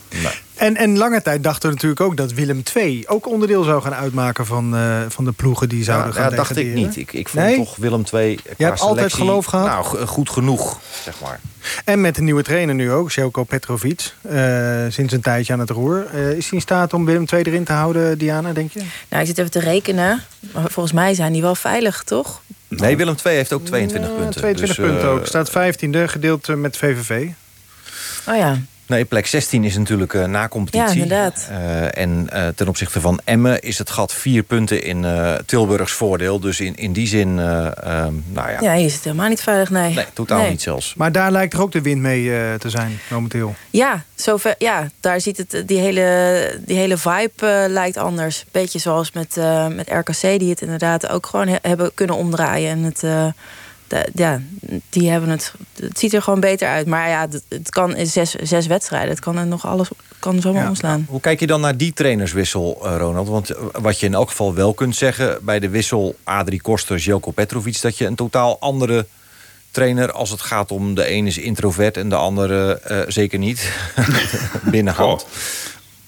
En, en lange tijd dachten we natuurlijk ook dat Willem II... ook onderdeel zou gaan uitmaken van, eh, van de ploegen die zouden Ja, gaan ja, dacht ik niet. Ik, ik vond Nee? toch Willem II qua hebt altijd geloof gehad? Nou, go- goed genoeg, zeg maar. En met de nieuwe trainer nu ook, Zelko Petrovic. eh, sinds een tijdje aan het roer. Eh, is hij in staat om Willem II erin te houden, Diana, denk je? Nou, ik zit even te rekenen. Maar volgens mij zijn die wel veilig, toch? Nee, Willem II heeft ook 22 punten. 22 Dus, punten ook. Staat 15e, gedeeld met VVV. Oh ja. Nee, plek 16 is natuurlijk eh na competitie. Ja, inderdaad. Eh, en eh, ten opzichte van Emmen is het gat vier punten in eh, Tilburgs voordeel. Dus in, in die zin, eh, ehm, nou ja, Ja, hier zit helemaal niet veilig, nee. nee, totaal Nee. niet zelfs. Maar daar lijkt er ook de wind mee eh, te zijn, momenteel. Ja, zover, ja, daar ziet het, die hele, die hele vibe lijkt anders. Beetje zoals met, eh, met RKC, die het inderdaad ook gewoon he- hebben kunnen omdraaien. En het, eh, de- ja, die hebben het, het ziet er gewoon beter uit. Maar ja, het, het kan in zes, zes wedstrijden. Het kan er nog alles kan zomaar omslaan. Hoe kijk je dan naar die trainerswissel, eh, Ronald? Want eh, wat je in elk geval wel kunt zeggen... bij de wissel Adrie Koster, Jelko Petrovic... dat je een totaal andere trainer als het gaat om... de ene is introvert en de andere eh, zeker niet binnenhand.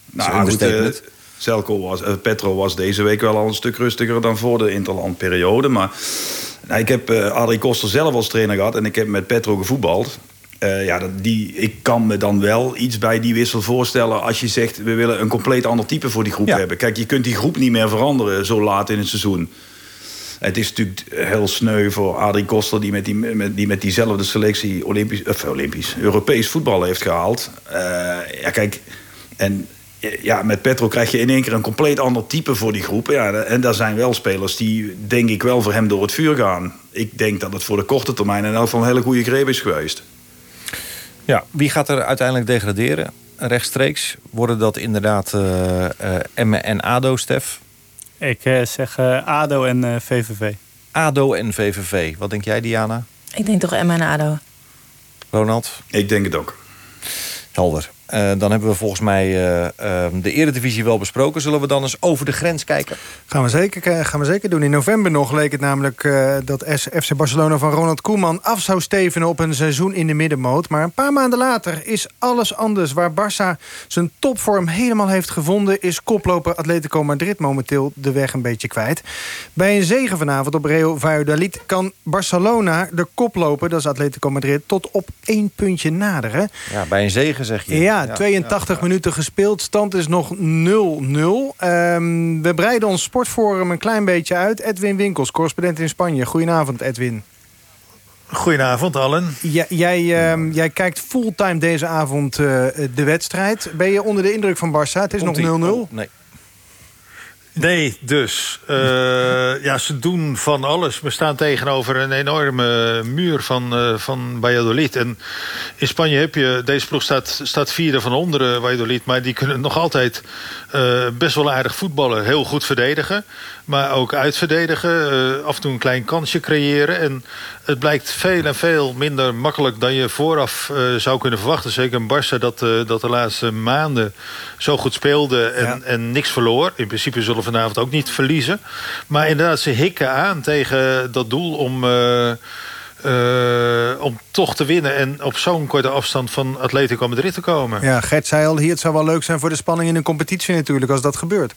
Nou, goed, Zelko was, Petro was deze week wel al een stuk rustiger dan voor de interlandperiode. Maar nou, ik heb eh Adrie Koster zelf als trainer gehad en ik heb met Petro gevoetbald. Eh, ja, die, ik kan me dan wel iets bij die wissel voorstellen als je zegt... we willen een compleet ander type voor die groep hebben. Kijk, je kunt die groep niet meer veranderen zo laat in het seizoen. Het is natuurlijk heel sneu voor Adrie Koster... die met, die, met, die met diezelfde selectie Olympisch, of Olympisch, Europees voetbal heeft gehaald. Eh, ja, kijk, en ja, met Petro krijg je in één keer een compleet ander type voor die groep. Ja, en daar zijn wel spelers die, denk ik, wel voor hem door het vuur gaan. Ik denk dat het voor de korte termijn in elk geval een hele goede greep is geweest. Ja, wie gaat er uiteindelijk degraderen? Rechtstreeks worden dat inderdaad eh eh Emmen en ADO, Stef? Ik eh, zeg ADO en eh, VVV. ADO en VVV. Wat denk jij, Diana? Ik denk toch Emma en ADO. Ronald? Ik denk het ook. Helder. Eh, dan hebben we volgens mij eh, eh, de eredivisie wel besproken. Zullen we dan eens over de grens kijken? Gaan we zeker, gaan we zeker doen. In november nog leek het namelijk eh, dat FC Barcelona van Ronald Koeman... af zou stevenen op een seizoen in de middenmoot. Maar een paar maanden later is alles anders. Waar Barça zijn topvorm helemaal heeft gevonden... is koploper Atletico Madrid momenteel de weg een beetje kwijt. Bij een zege vanavond op Real Valladolid kan Barcelona de koploper... dat is Atletico Madrid, tot op één puntje naderen. Ja, bij een zegen zeg je. Ja, 82 minuten gespeeld. Stand is nog 0-0. Ehm, we breiden ons sportforum een klein beetje uit. Edwin Winkels, correspondent in Spanje. Goedenavond, Edwin. Goedenavond, allen. Jij, jij, ehm, jij kijkt fulltime deze avond eh, de wedstrijd. Ben je onder de indruk van Barça? Het is nog 0-0. Nee. Nee, dus. eh, ja, ze doen van alles. We staan tegenover een enorme muur van, eh van Valladolid. En in Spanje heb je... Deze ploeg staat, staat vierde van onderen Valladolid. Maar die kunnen nog altijd eh, best wel aardig voetballen. Heel goed verdedigen. Maar ook uitverdedigen. eh, af en toe een klein kansje creëren. En het blijkt veel en veel minder makkelijk dan je vooraf eh, zou kunnen verwachten. Zeker een Barça dat, eh, dat de laatste maanden zo goed speelde en, en niks verloor. In principe zullen we vanavond ook niet verliezen. Maar inderdaad, ze hikken aan tegen dat doel om... eh, om toch te winnen en op zo'n korte afstand van Atletico Madrid te komen. Ja, Gert zei al hier, het zou wel leuk zijn voor de spanning in een competitie natuurlijk... als dat gebeurt.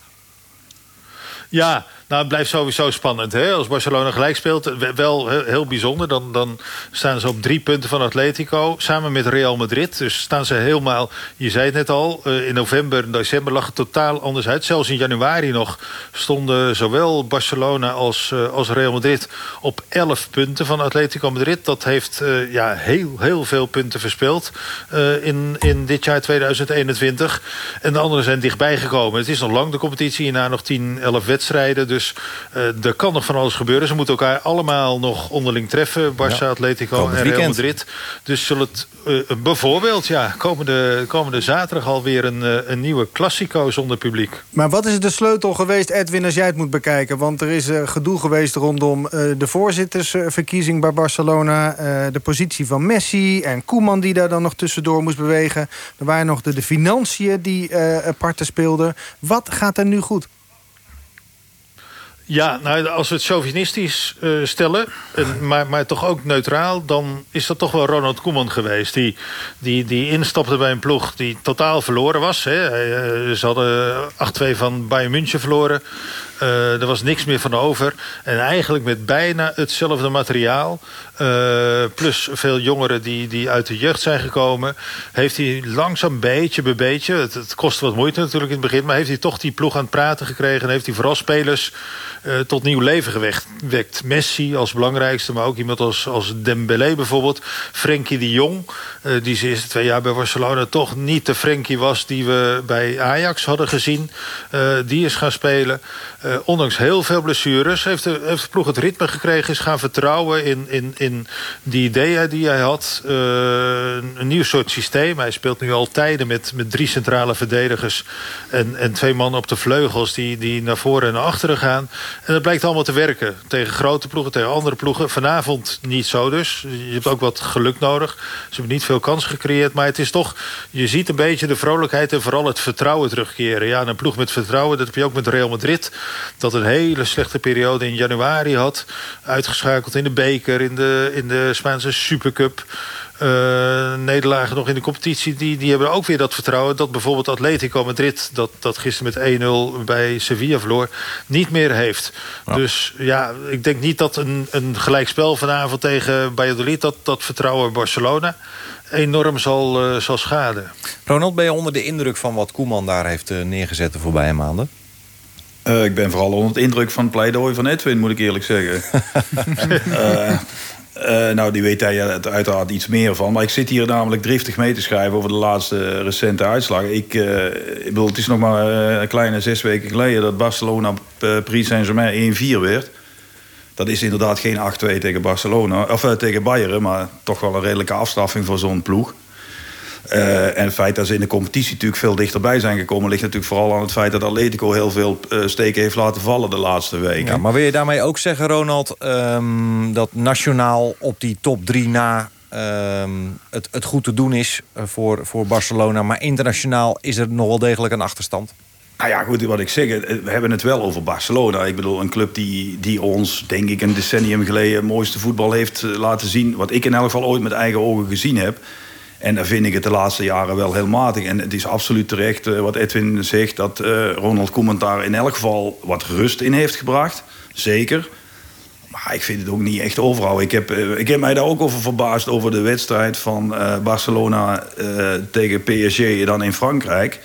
Ja, nou, het blijft sowieso spannend. Hè? Als Barcelona gelijk speelt, wel heel, bijzonder. Dan, dan staan ze op drie punten van Atletico. Samen met Real Madrid. Dus staan ze helemaal, je zei het net al... eh, in november en december lag het totaal anders uit. Zelfs in januari nog stonden zowel Barcelona als, eh, als Real Madrid... op 11 punten van Atletico Madrid. Dat heeft eh, ja, heel, heel veel punten verspeeld in, in dit jaar 2021. En de anderen zijn dichtbij gekomen. Het is nog lang de competitie. Hierna nog 10, 11 wedstrijden. Dus eh, er kan nog van alles gebeuren. Ze moeten elkaar allemaal nog onderling treffen. Barça, Ja. Atletico en Real weekend. Madrid. Dus zullen het eh, bijvoorbeeld ja, komende, komende zaterdag alweer een, eh, een nieuwe Classico zonder publiek. Maar wat is de sleutel geweest, Edwin, als jij het moet bekijken? Want er is gedoe geweest rondom eh, de voorzittersverkiezing bij Barcelona... eh, de positie van Messi en Koeman die daar dan nog tussendoor moest bewegen. Er waren nog de, de financiën die eh parten speelden. Wat gaat er nu goed? Ja, nou, als we het chauvinistisch eh, stellen, en, maar, maar toch ook neutraal... dan is dat toch wel Ronald Koeman geweest. Die, die, die instapte bij een ploeg die totaal verloren was. Hè. Eh, ze hadden 8-2 van Bayern München verloren. Eh, er was niks meer van over. En eigenlijk met bijna hetzelfde materiaal... eh, plus veel jongeren die, die uit de jeugd zijn gekomen... heeft hij langzaam beetje bij beetje... Het, het wat moeite natuurlijk in het begin... maar heeft hij toch die ploeg aan het praten gekregen... en heeft hij vooral spelers eh, tot nieuw leven gewekt. Messi als belangrijkste, maar ook iemand als, als Dembélé bijvoorbeeld. Frenkie de Jong, die zijn eerste twee jaar bij Barcelona... toch niet de Frenkie was die we bij Ajax hadden gezien. Die is gaan spelen. Eh, ondanks heel veel blessures heeft de, heeft de ploeg het ritme gekregen... is gaan vertrouwen in, in, in die ideeën die hij had. Eh, een nieuw soort systeem. Hij speelt nu al tijden met, met drie centrale verdedigers... en, en twee mannen op de vleugels die, die naar voren en naar achteren gaan. En dat blijkt allemaal te werken. Tegen grote ploegen, tegen andere ploegen. Vanavond niet zo dus. Je hebt ook wat geluk nodig. Ze hebben niet veel kansen gecreëerd. Maar het is toch, je ziet een beetje de vrolijkheid... en vooral het vertrouwen terugkeren. Ja, en een ploeg met vertrouwen, dat heb je ook met Real Madrid... dat een hele slechte periode in januari had. Uitgeschakeld in de beker, in de, in de Spaanse Supercup... Uh, nederlagen nog in de competitie... Die, die hebben ook weer dat vertrouwen... dat bijvoorbeeld Atletico Madrid... dat, dat gisteren met 1-0 bij Sevilla verloor... niet meer heeft. Dus ja, ik denk niet dat een, een gelijkspel vanavond tegen Valladolid... dat, dat vertrouwen Barcelona enorm zal, uh, zal schaden. Ronald, ben je onder de indruk van wat Koeman daar heeft uh, neergezet de voorbije maanden? Uh, ik ben vooral onder de indruk van het pleidooi van Edwin, moet ik eerlijk zeggen. Uh, nou, die weet hij uiteraard iets meer van. Maar ik zit hier namelijk driftig mee te schrijven over de laatste recente uitslagen. Ik, ik bedoel, het is nog maar een kleine zes weken geleden dat Barcelona Paris Saint-Germain 1-4 werd. Dat is inderdaad geen 8-2 tegen Barcelona, of tegen Bayern, maar toch wel een redelijke afstraffing voor zo'n ploeg. Uh, en het feit dat ze in de competitie natuurlijk veel dichterbij zijn gekomen... ligt natuurlijk vooral aan het feit dat Atletico heel veel uh, steken heeft laten vallen de laatste weken. Ja, maar wil je daarmee ook zeggen, Ronald, um, dat nationaal op die top 3 na... Um, het, het goed te doen is voor, voor Barcelona... maar internationaal is er nog wel degelijk een achterstand? Nou ja, goed, wat ik zeg, we hebben het wel over Barcelona. Ik bedoel, een club die, die ons, denk ik, een decennium geleden... het mooiste voetbal heeft laten zien... wat ik in elk geval ooit met eigen ogen gezien heb... En dan vind ik het de laatste jaren wel heel matig. En het is absoluut terecht uh, wat Edwin zegt... dat uh, Ronald Koeman daar in elk geval wat rust in heeft gebracht. Zeker. Maar ik vind het ook niet echt overal. Ik heb, uh, ik heb mij daar ook over verbaasd... over de wedstrijd van Barcelona tegen PSG dan in Frankrijk.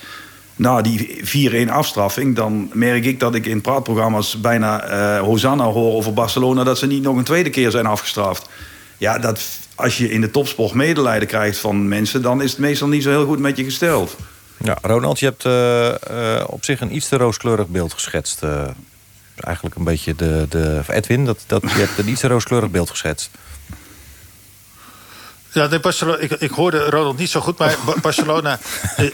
Na die 4-1 afstraffing... dan merk ik dat ik in praatprogramma's bijna Hosanna hoor over Barcelona... dat ze niet nog een tweede keer zijn afgestraft. Ja, dat als je in de topsport medelijden krijgt van mensen... dan is het meestal niet zo heel goed met je gesteld. Ja, Ronald, je hebt uh, uh, op zich een iets te rooskleurig beeld geschetst. Uh, eigenlijk een beetje de... de Edwin, dat, dat, je hebt een iets te rooskleurig beeld geschetst. Ja, nee, Barcelona, ik, ik hoorde Ronald niet zo goed, maar Barcelona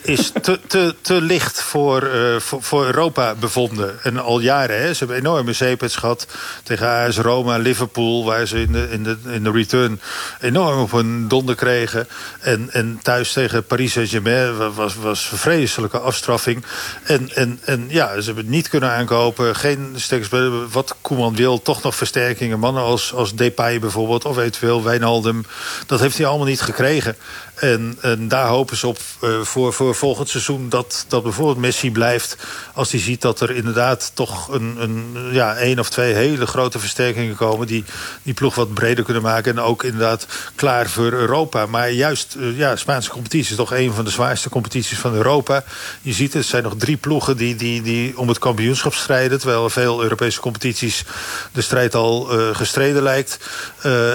is te, te, te licht voor, uh, voor, voor, Europa bevonden. En al jaren, hè. Ze hebben enorme zeepets gehad tegen AS Roma, Liverpool... waar ze in de, in de, in de return enorm op hun donder kregen. En, en thuis tegen Paris Saint-Germain was, was een vreselijke afstraffing. En, en, en ja, ze hebben het niet kunnen aankopen. Geen sterke Wat Koeman wil, toch nog versterkingen. Mannen als, als Depay bijvoorbeeld, of eventueel Wijnaldum. Dat heeft hij allemaal niet gekregen. En, en daar hopen ze op uh, voor, voor volgend seizoen dat, dat bijvoorbeeld Messi blijft. Als hij ziet dat er inderdaad toch een, een, ja, één of twee hele grote versterkingen komen. Die die ploeg wat breder kunnen maken. En ook inderdaad klaar voor Europa. Maar juist, uh, ja, Spaanse competitie is toch een van de zwaarste competities van Europa. Je ziet het, er zijn nog drie ploegen die, die, die om het kampioenschap strijden. Terwijl veel Europese competities de strijd al uh, gestreden lijkt.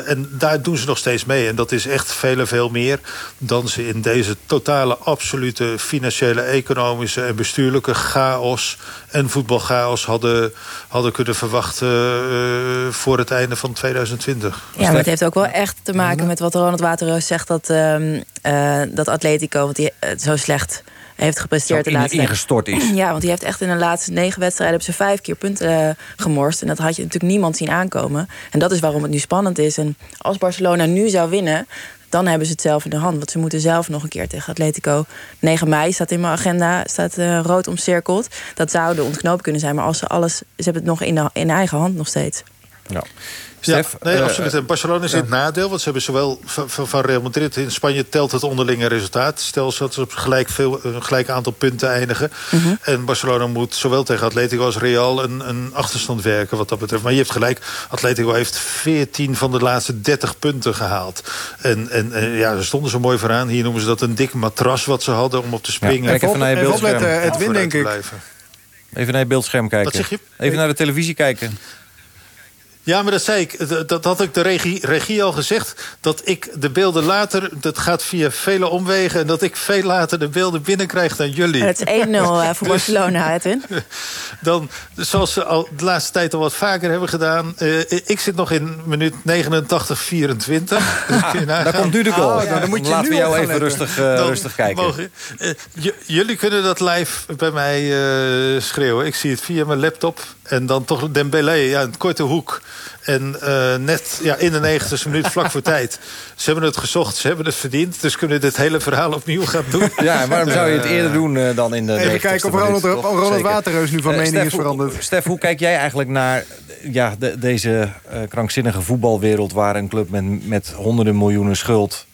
en daar doen ze nog steeds mee. En dat is echt veel en veel meer dan ze in deze totale, absolute financiële, economische en bestuurlijke chaos en voetbalchaos hadden, hadden kunnen verwachten uh, voor het einde van 2020. Ja, maar het heeft ook wel echt te maken met wat Ronald Waterreus zegt... dat, uh, uh, dat Atletico, want die zo slecht heeft gepresteerd in, de laatste ingestort is. Ja, want die heeft echt in de laatste negen wedstrijden... hebben ze vijf keer punten uh, gemorst. En dat had je natuurlijk niemand zien aankomen. En dat is waarom het nu spannend is. En als Barcelona nu zou winnen dan hebben ze het zelf in de hand. Want ze moeten zelf nog een keer tegen Atletico. 9 mei staat in mijn agenda, staat uh, rood omcirkeld. Dat zou de ontknoop kunnen zijn. Maar als ze alles, ze hebben het nog in, de, in eigen hand nog steeds. Ja. Stef, ja, nee, uh, absoluut. En Barcelona is in het nadeel. Want ze hebben zowel van, van Real Madrid in Spanje telt het onderlinge resultaat. Stel dat ze op gelijk, veel, een gelijk aantal punten eindigen. Uh mhm. -huh. En Barcelona moet zowel tegen Atletico als Real een, een, achterstand werken wat dat betreft. Maar je hebt gelijk, Atletico heeft 14 van de laatste 30 punten gehaald. En, en, en ja, ze stonden zo mooi vooraan. Hier noemen ze dat een dik matras wat ze hadden om op te springen. Ja, kijk even naar je beeldscherm. Opletten, het win denk ik. Even naar je beeldscherm kijken. Wat zeg je? Even naar de televisie kijken. Ja, maar dat zei ik. Dat, dat had ik de regie, regie, al gezegd. Dat ik de beelden later... Dat gaat via vele omwegen. En dat ik veel later de beelden binnenkrijg dan jullie. Het is 1-0 uh, voor dus- Barcelona, Edwin. Dan, zoals ze al de laatste tijd al wat vaker hebben gedaan. Uh, ik zit nog in minuut 89, 24. Ah, daar komt nu de goal. Oh, dan moet je Laten we jou even rustig, uh, rustig kijken. Mogen, jullie kunnen dat live bij mij schreeuwen. Ik zie het via mijn laptop. En dan toch Dembélé, ja, een korte hoek. En uh, net ja, in de 90 minuut, vlak voor tijd. Ze hebben het gezocht, ze hebben het verdiend. Dus kunnen we dit hele verhaal opnieuw gaan doen. Ja, waarom zou je het Eh, eerder doen uh, dan in de Even kijken of Ronald, minuut? Ronald. Waterreus nu van Eh, mening Stef, is veranderd. Hoe, Stef, hoe kijk jij eigenlijk naar ja, de, deze uh, krankzinnige voetbalwereld... waar een club met, met honderden miljoenen schuld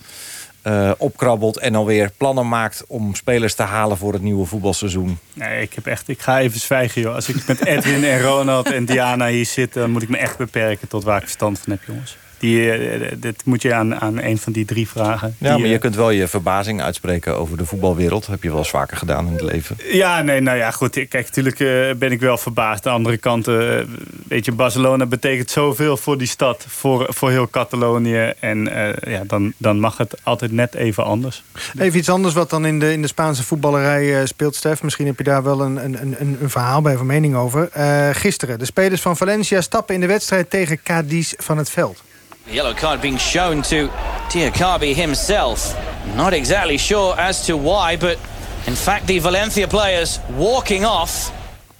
uh, opkrabbelt... en alweer plannen maakt om spelers te halen voor het nieuwe voetbalseizoen? Nee, ik, heb echt, ik ga even zwijgen, joh. Als ik met Edwin en Ronald en Diana hier zit... dan moet ik me echt beperken tot waar ik verstand van heb, jongens. Die, uh, dit moet je aan, aan een van die drie vragen. Ja, die, maar je kunt wel je verbazing uitspreken over de voetbalwereld. Dat heb je wel eens vaker gedaan in het leven. Ja, nee, nou ja, goed. Kijk, natuurlijk uh, ben ik wel verbaasd. Aan de andere kant, uh, weet je, Barcelona betekent zoveel voor die stad. Voor, voor heel Catalonië. En ja, dan, dan mag het altijd net even anders. Even iets anders wat dan in de, in de Spaanse voetballerij speelt, Stef. Misschien heb je daar wel een, een, een, een verhaal bij, of een mening over. gisteren, de spelers van Valencia stappen in de wedstrijd tegen Cadiz van het veld. Yellow card being shown to Diakabi himself. Not exactly sure as to why, but in fact the Valencia players walking off.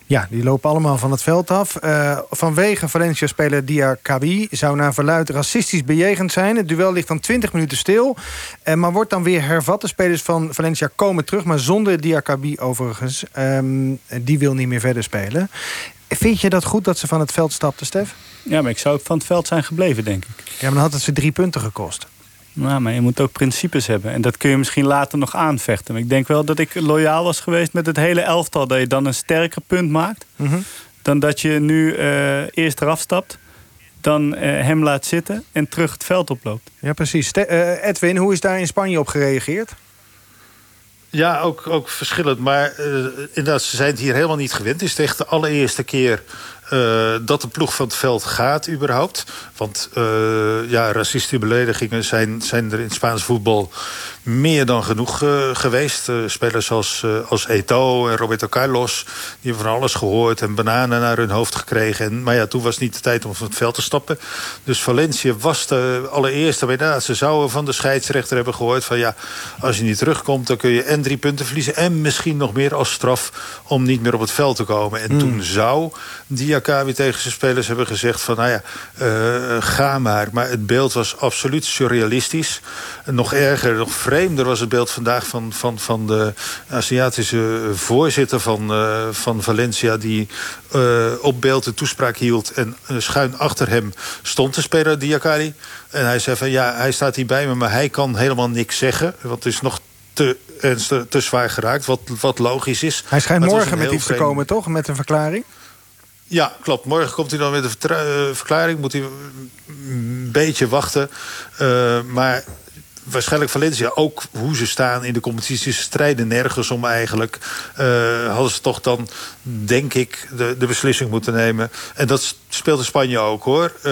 Ja, die lopen allemaal van het veld af. Uh, vanwege Valencia-speler Diakabi zou naar verluid racistisch bejegend zijn. Het duel ligt dan 20 minuten stil. Uh, maar wordt dan weer hervat. De spelers van Valencia komen terug, maar zonder Diakabi overigens. Um, die wil niet meer verder spelen. Vind je dat goed dat ze van het veld stapte, Stef? Ja, maar ik zou ook van het veld zijn gebleven, denk ik. Ja, maar dan had het ze drie punten gekost. Nou, maar je moet ook principes hebben. En dat kun je misschien later nog aanvechten. Maar ik denk wel dat ik loyaal was geweest met het hele elftal. Dat je dan een sterker punt maakt. Mm -hmm. Dan dat je nu uh, eerst eraf stapt. Dan uh, hem laat zitten en terug het veld oploopt. Ja, precies. Ste uh, Edwin, hoe is daar in Spanje op gereageerd? Ja, ook, ook verschillend. Maar uh, inderdaad, ze zijn het hier helemaal niet gewend. Het is echt de allereerste keer uh, dat de ploeg van het veld gaat überhaupt. Want uh, ja, racistische beledigingen zijn, zijn er in Spaans voetbal meer dan genoeg uh, geweest. spelers als, als Eto en Roberto Carlos... die hebben van alles gehoord en bananen naar hun hoofd gekregen. En, maar ja, toen was niet de tijd om van het veld te stappen. Dus Valencia was de allereerste. Maar ze zouden van de scheidsrechter hebben gehoord... van ja, als je niet terugkomt, dan kun je en drie punten verliezen... en misschien nog meer als straf om niet meer op het veld te komen. En mm. toen zou Diakabi tegen zijn spelers hebben gezegd van... nou ja, uh, ga maar. Maar het beeld was absoluut surrealistisch. Nog erger, nog vreemder was het beeld vandaag... van, van, van de Aziatische voorzitter van, uh, van Valencia... die uh, op beeld de toespraak hield... en schuin achter hem stond de speler Diakabi. En hij zei van ja, hij staat hier bij me... maar hij kan helemaal niks zeggen. Want het is nog te, te, te zwaar geraakt, wat, wat logisch is. Hij schijnt morgen met iets vreemd... te komen, toch? Met een verklaring? Ja, klopt. Morgen komt hij dan met een verklaring. Moet hij een beetje wachten. Uh, maar waarschijnlijk Valencia ook hoe ze staan in de competitie. Ze strijden nergens om eigenlijk. Uh, hadden ze toch dan, denk ik, de, de beslissing moeten nemen. En dat speelt in Spanje ook, hoor. Uh,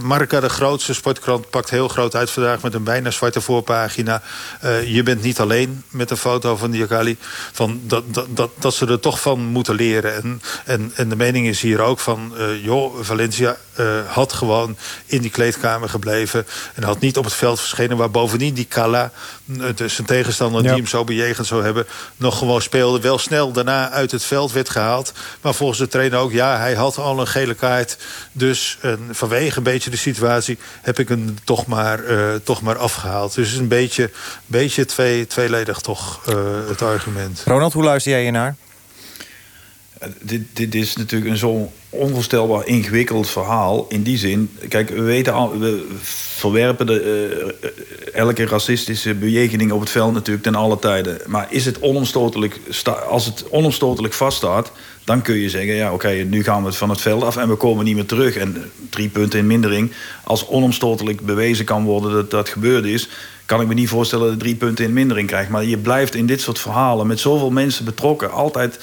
Marca, de grootste sportkrant, pakt heel groot uit vandaag... met een bijna zwarte voorpagina. Uh, je bent niet alleen met een foto van Diakali. Van dat, dat, dat, dat ze er toch van moeten leren. En, en, en de mening is hier ook van... Uh, joh, Valencia had gewoon in die kleedkamer gebleven... en had niet op het veld verschenen... waar bovendien die Kala, dus zijn tegenstander... Ja. die hem zo bejegend zou hebben, nog gewoon speelde. Wel snel daarna uit het veld werd gehaald. Maar volgens de trainer ook, ja, hij had al een gele kaart. Dus en vanwege een beetje de situatie heb ik hem toch maar, eh, toch maar afgehaald. Dus is een beetje, beetje twee, tweeledig toch eh, het argument. Ronald, hoe luister jij hier naar? Dit, dit is natuurlijk een zo onvoorstelbaar ingewikkeld verhaal. In die zin, kijk, we weten al, we verwerpen de, eh, elke racistische bejegening op het veld natuurlijk ten alle tijden. Maar is het onomstotelijk, als het onomstotelijk vaststaat, dan kun je zeggen, ja oké, nu gaan we van het veld af en we komen niet meer terug. En drie punten in mindering, als onomstotelijk bewezen kan worden dat dat gebeurd is, kan ik me niet voorstellen dat drie punten in mindering krijgt. Maar je blijft in dit soort verhalen met zoveel mensen betrokken altijd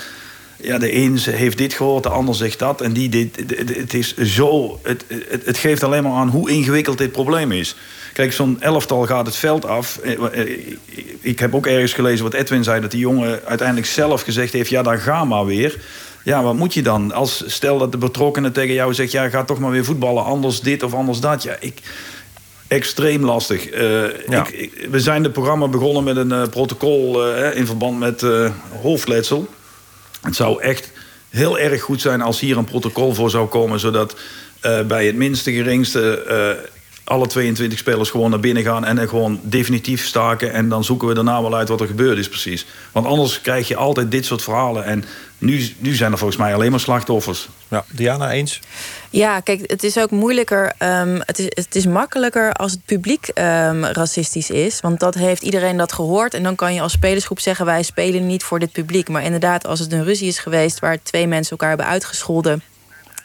ja, de een heeft dit gehoord, de ander zegt dat. En die dit. Het- Het is zo. Het, het, het geeft alleen maar aan hoe ingewikkeld dit probleem is. Kijk, zo'n elftal gaat het veld af. Eh, eh, Ik heb ook ergens gelezen wat Edwin zei... dat die jongen uiteindelijk zelf gezegd heeft... ja, dan ga maar weer. Ja, wat moet je dan? Als, stel dat de betrokkenen tegen jou zegt... ja, ga toch maar weer voetballen, anders dit of anders dat. Ja, ik... Extreem lastig. Eh, ik, ik- we zijn het programma begonnen met een protocol... in verband met hoofdletsel. Het zou echt heel erg goed zijn als hier een protocol voor zou komen... zodat eh, bij het minste geringste eh, alle 22 spelers gewoon naar binnen gaan... en er gewoon definitief staken. En dan zoeken we daarna wel uit wat er gebeurd is precies. Want anders krijg je altijd dit soort verhalen. En nu, nu zijn er volgens mij alleen maar slachtoffers. Ja, Diana, eens? Ja, kijk, het is ook moeilijker. ehm, het, is, het is makkelijker als het publiek ehm, racistisch is. Want dat heeft iedereen dat gehoord. En dan kan je als spelersgroep zeggen: wij spelen niet voor dit publiek. Maar inderdaad, als het een ruzie is geweest waar twee mensen elkaar hebben uitgescholden.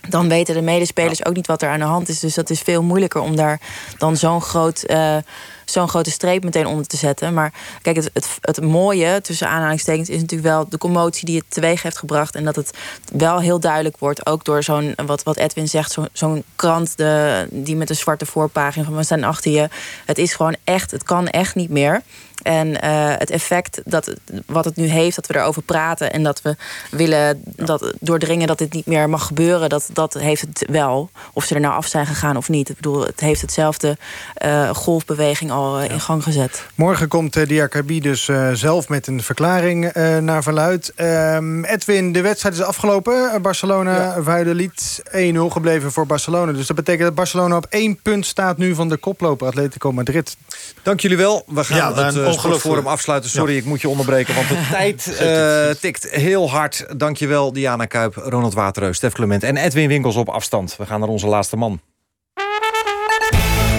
Dan weten de medespelers ook niet wat er aan de hand is. Dus dat is veel moeilijker om daar dan zo'n groot, eh, zo'n grote streep meteen onder te zetten. Maar kijk, het, het, het mooie tussen aanhalingstekens is natuurlijk wel de commotie die het teweeg heeft gebracht. En dat het wel heel duidelijk wordt, ook door zo'n, wat, wat Edwin zegt, zo- zo'n krant de, die met een zwarte voorpagina van we staan achter je. Het is gewoon echt, het kan echt niet meer. En eh, het effect dat, wat het nu heeft, dat we erover praten en dat we willen dat, doordringen dat dit niet meer mag gebeuren, dat, dat heeft het wel. Of ze er nou af zijn gegaan of niet. Ik bedoel, het heeft hetzelfde eh, golfbeweging al eh, in gang gezet. Morgen komt uh, Diakabi dus eh, zelf met een verklaring eh, naar verluid. Ehm, Edwin, de wedstrijd is afgelopen. Barcelona, Valladolid 1-0 gebleven voor Barcelona. Dus dat betekent dat Barcelona op één punt staat nu van de koploper Atletico Madrid. Dank jullie wel. We gaan Ja, het uh, Sportforum afsluiten. Sorry, Ja. ik moet je onderbreken, want de tijd eh, tikt heel hard. Dankjewel, Diana Kuip, Ronald Waterreus, Stef Clement en Edwin Winkels op afstand. We gaan naar onze laatste man.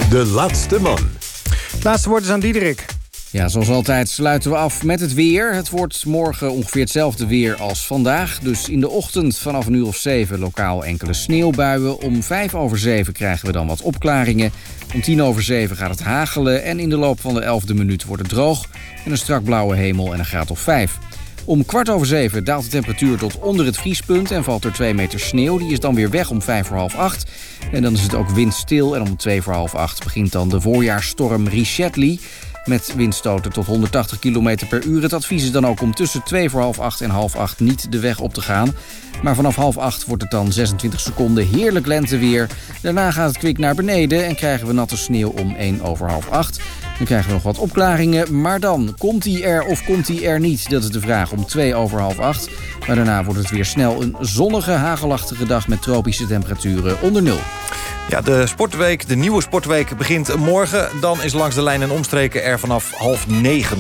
De laatste man. Het laatste woord is aan Diederik. Ja, zoals altijd sluiten we af met het weer. Het wordt morgen ongeveer hetzelfde weer als vandaag. Dus in de ochtend vanaf een uur of zeven lokaal enkele sneeuwbuien. Om vijf over zeven krijgen we dan wat opklaringen. Om tien over zeven gaat het hagelen. En in de loop van de elfde minuut wordt het droog. En een strak blauwe hemel en een graad of vijf. Om kwart over zeven daalt de temperatuur tot onder het vriespunt... en valt er twee meter sneeuw. Die is dan weer weg om vijf voor half acht. En dan is het ook windstil. En om twee voor half acht begint dan de voorjaarsstorm Richetli... met windstoten tot 180 km per uur. Het advies is dan ook om tussen twee voor half acht en half acht... niet de weg op te gaan. Maar vanaf half acht wordt het dan 26 seconden heerlijk lenteweer. Daarna gaat het kwik naar beneden en krijgen we natte sneeuw om 1 over half acht. Dan krijgen we nog wat opklaringen, maar dan komt hij er of komt hij er niet? Dat is de vraag om 2 over half acht. Maar daarna wordt het weer snel een zonnige, hagelachtige dag met tropische temperaturen onder nul. Ja, de sportweek, de nieuwe sportweek begint morgen. Dan is langs de lijn en omstreken er vanaf half negen.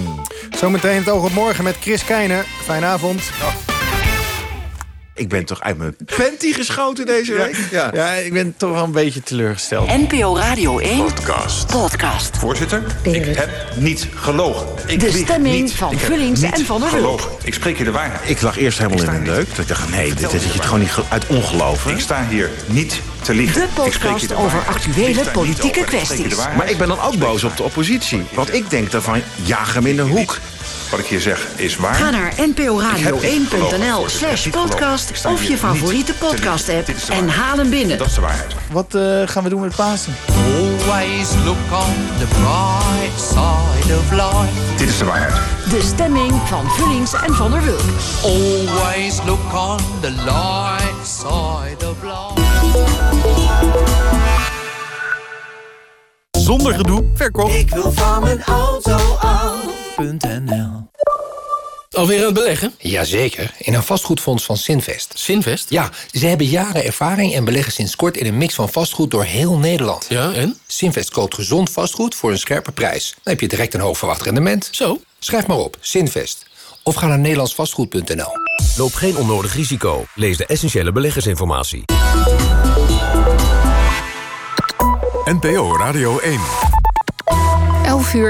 Zometeen het oog op morgen met Chris Keijnen. Fijne avond. Ik ben toch uit mijn panty geschoten deze week? Ja, ja. ik ben toch wel een beetje teleurgesteld. NPO Radio 1 Podcast. podcast. Voorzitter, ik heb niet gelogen. Ik De stemming niet. van Ik heb Vullings niet en Van der gelogen. Ik spreek je de waarheid. Ik lag eerst helemaal in een deuk. Dat ik dacht, nee, dit is het gewoon niet uit ongeloof. Ik sta hier niet te liegen. De podcast over actuele politieke kwesties. Maar ik ben dan ook boos op de oppositie. Want ik denk dan van, jaag hem in de hoek. Wat ik hier zeg is waar. Ga naar nporadio1.nl slash podcast of je favoriete podcast app en haal hem binnen. Dat is de waarheid. Wat eh, gaan we doen met Pasen? Always look on the bright side of life. Dit is de waarheid. De stemming van Vullings en Van der Wulp. Always look on the light side of life. Zonder gedoe, verkocht. Ik wil van mijn auto af.nl Alweer aan het beleggen? Jazeker, in een vastgoedfonds van Sinvest. Sinvest? Ja, ze hebben jaren ervaring en beleggen sinds kort in een mix van vastgoed door heel Nederland. Ja, en? Sinvest koopt gezond vastgoed voor een scherpe prijs. Dan heb je direct een hoog verwacht rendement. Zo? Schrijf maar op, Sinvest. Of ga naar nederlandsvastgoed.nl. Loop geen onnodig risico. Lees de essentiële beleggersinformatie. NPO Radio 1.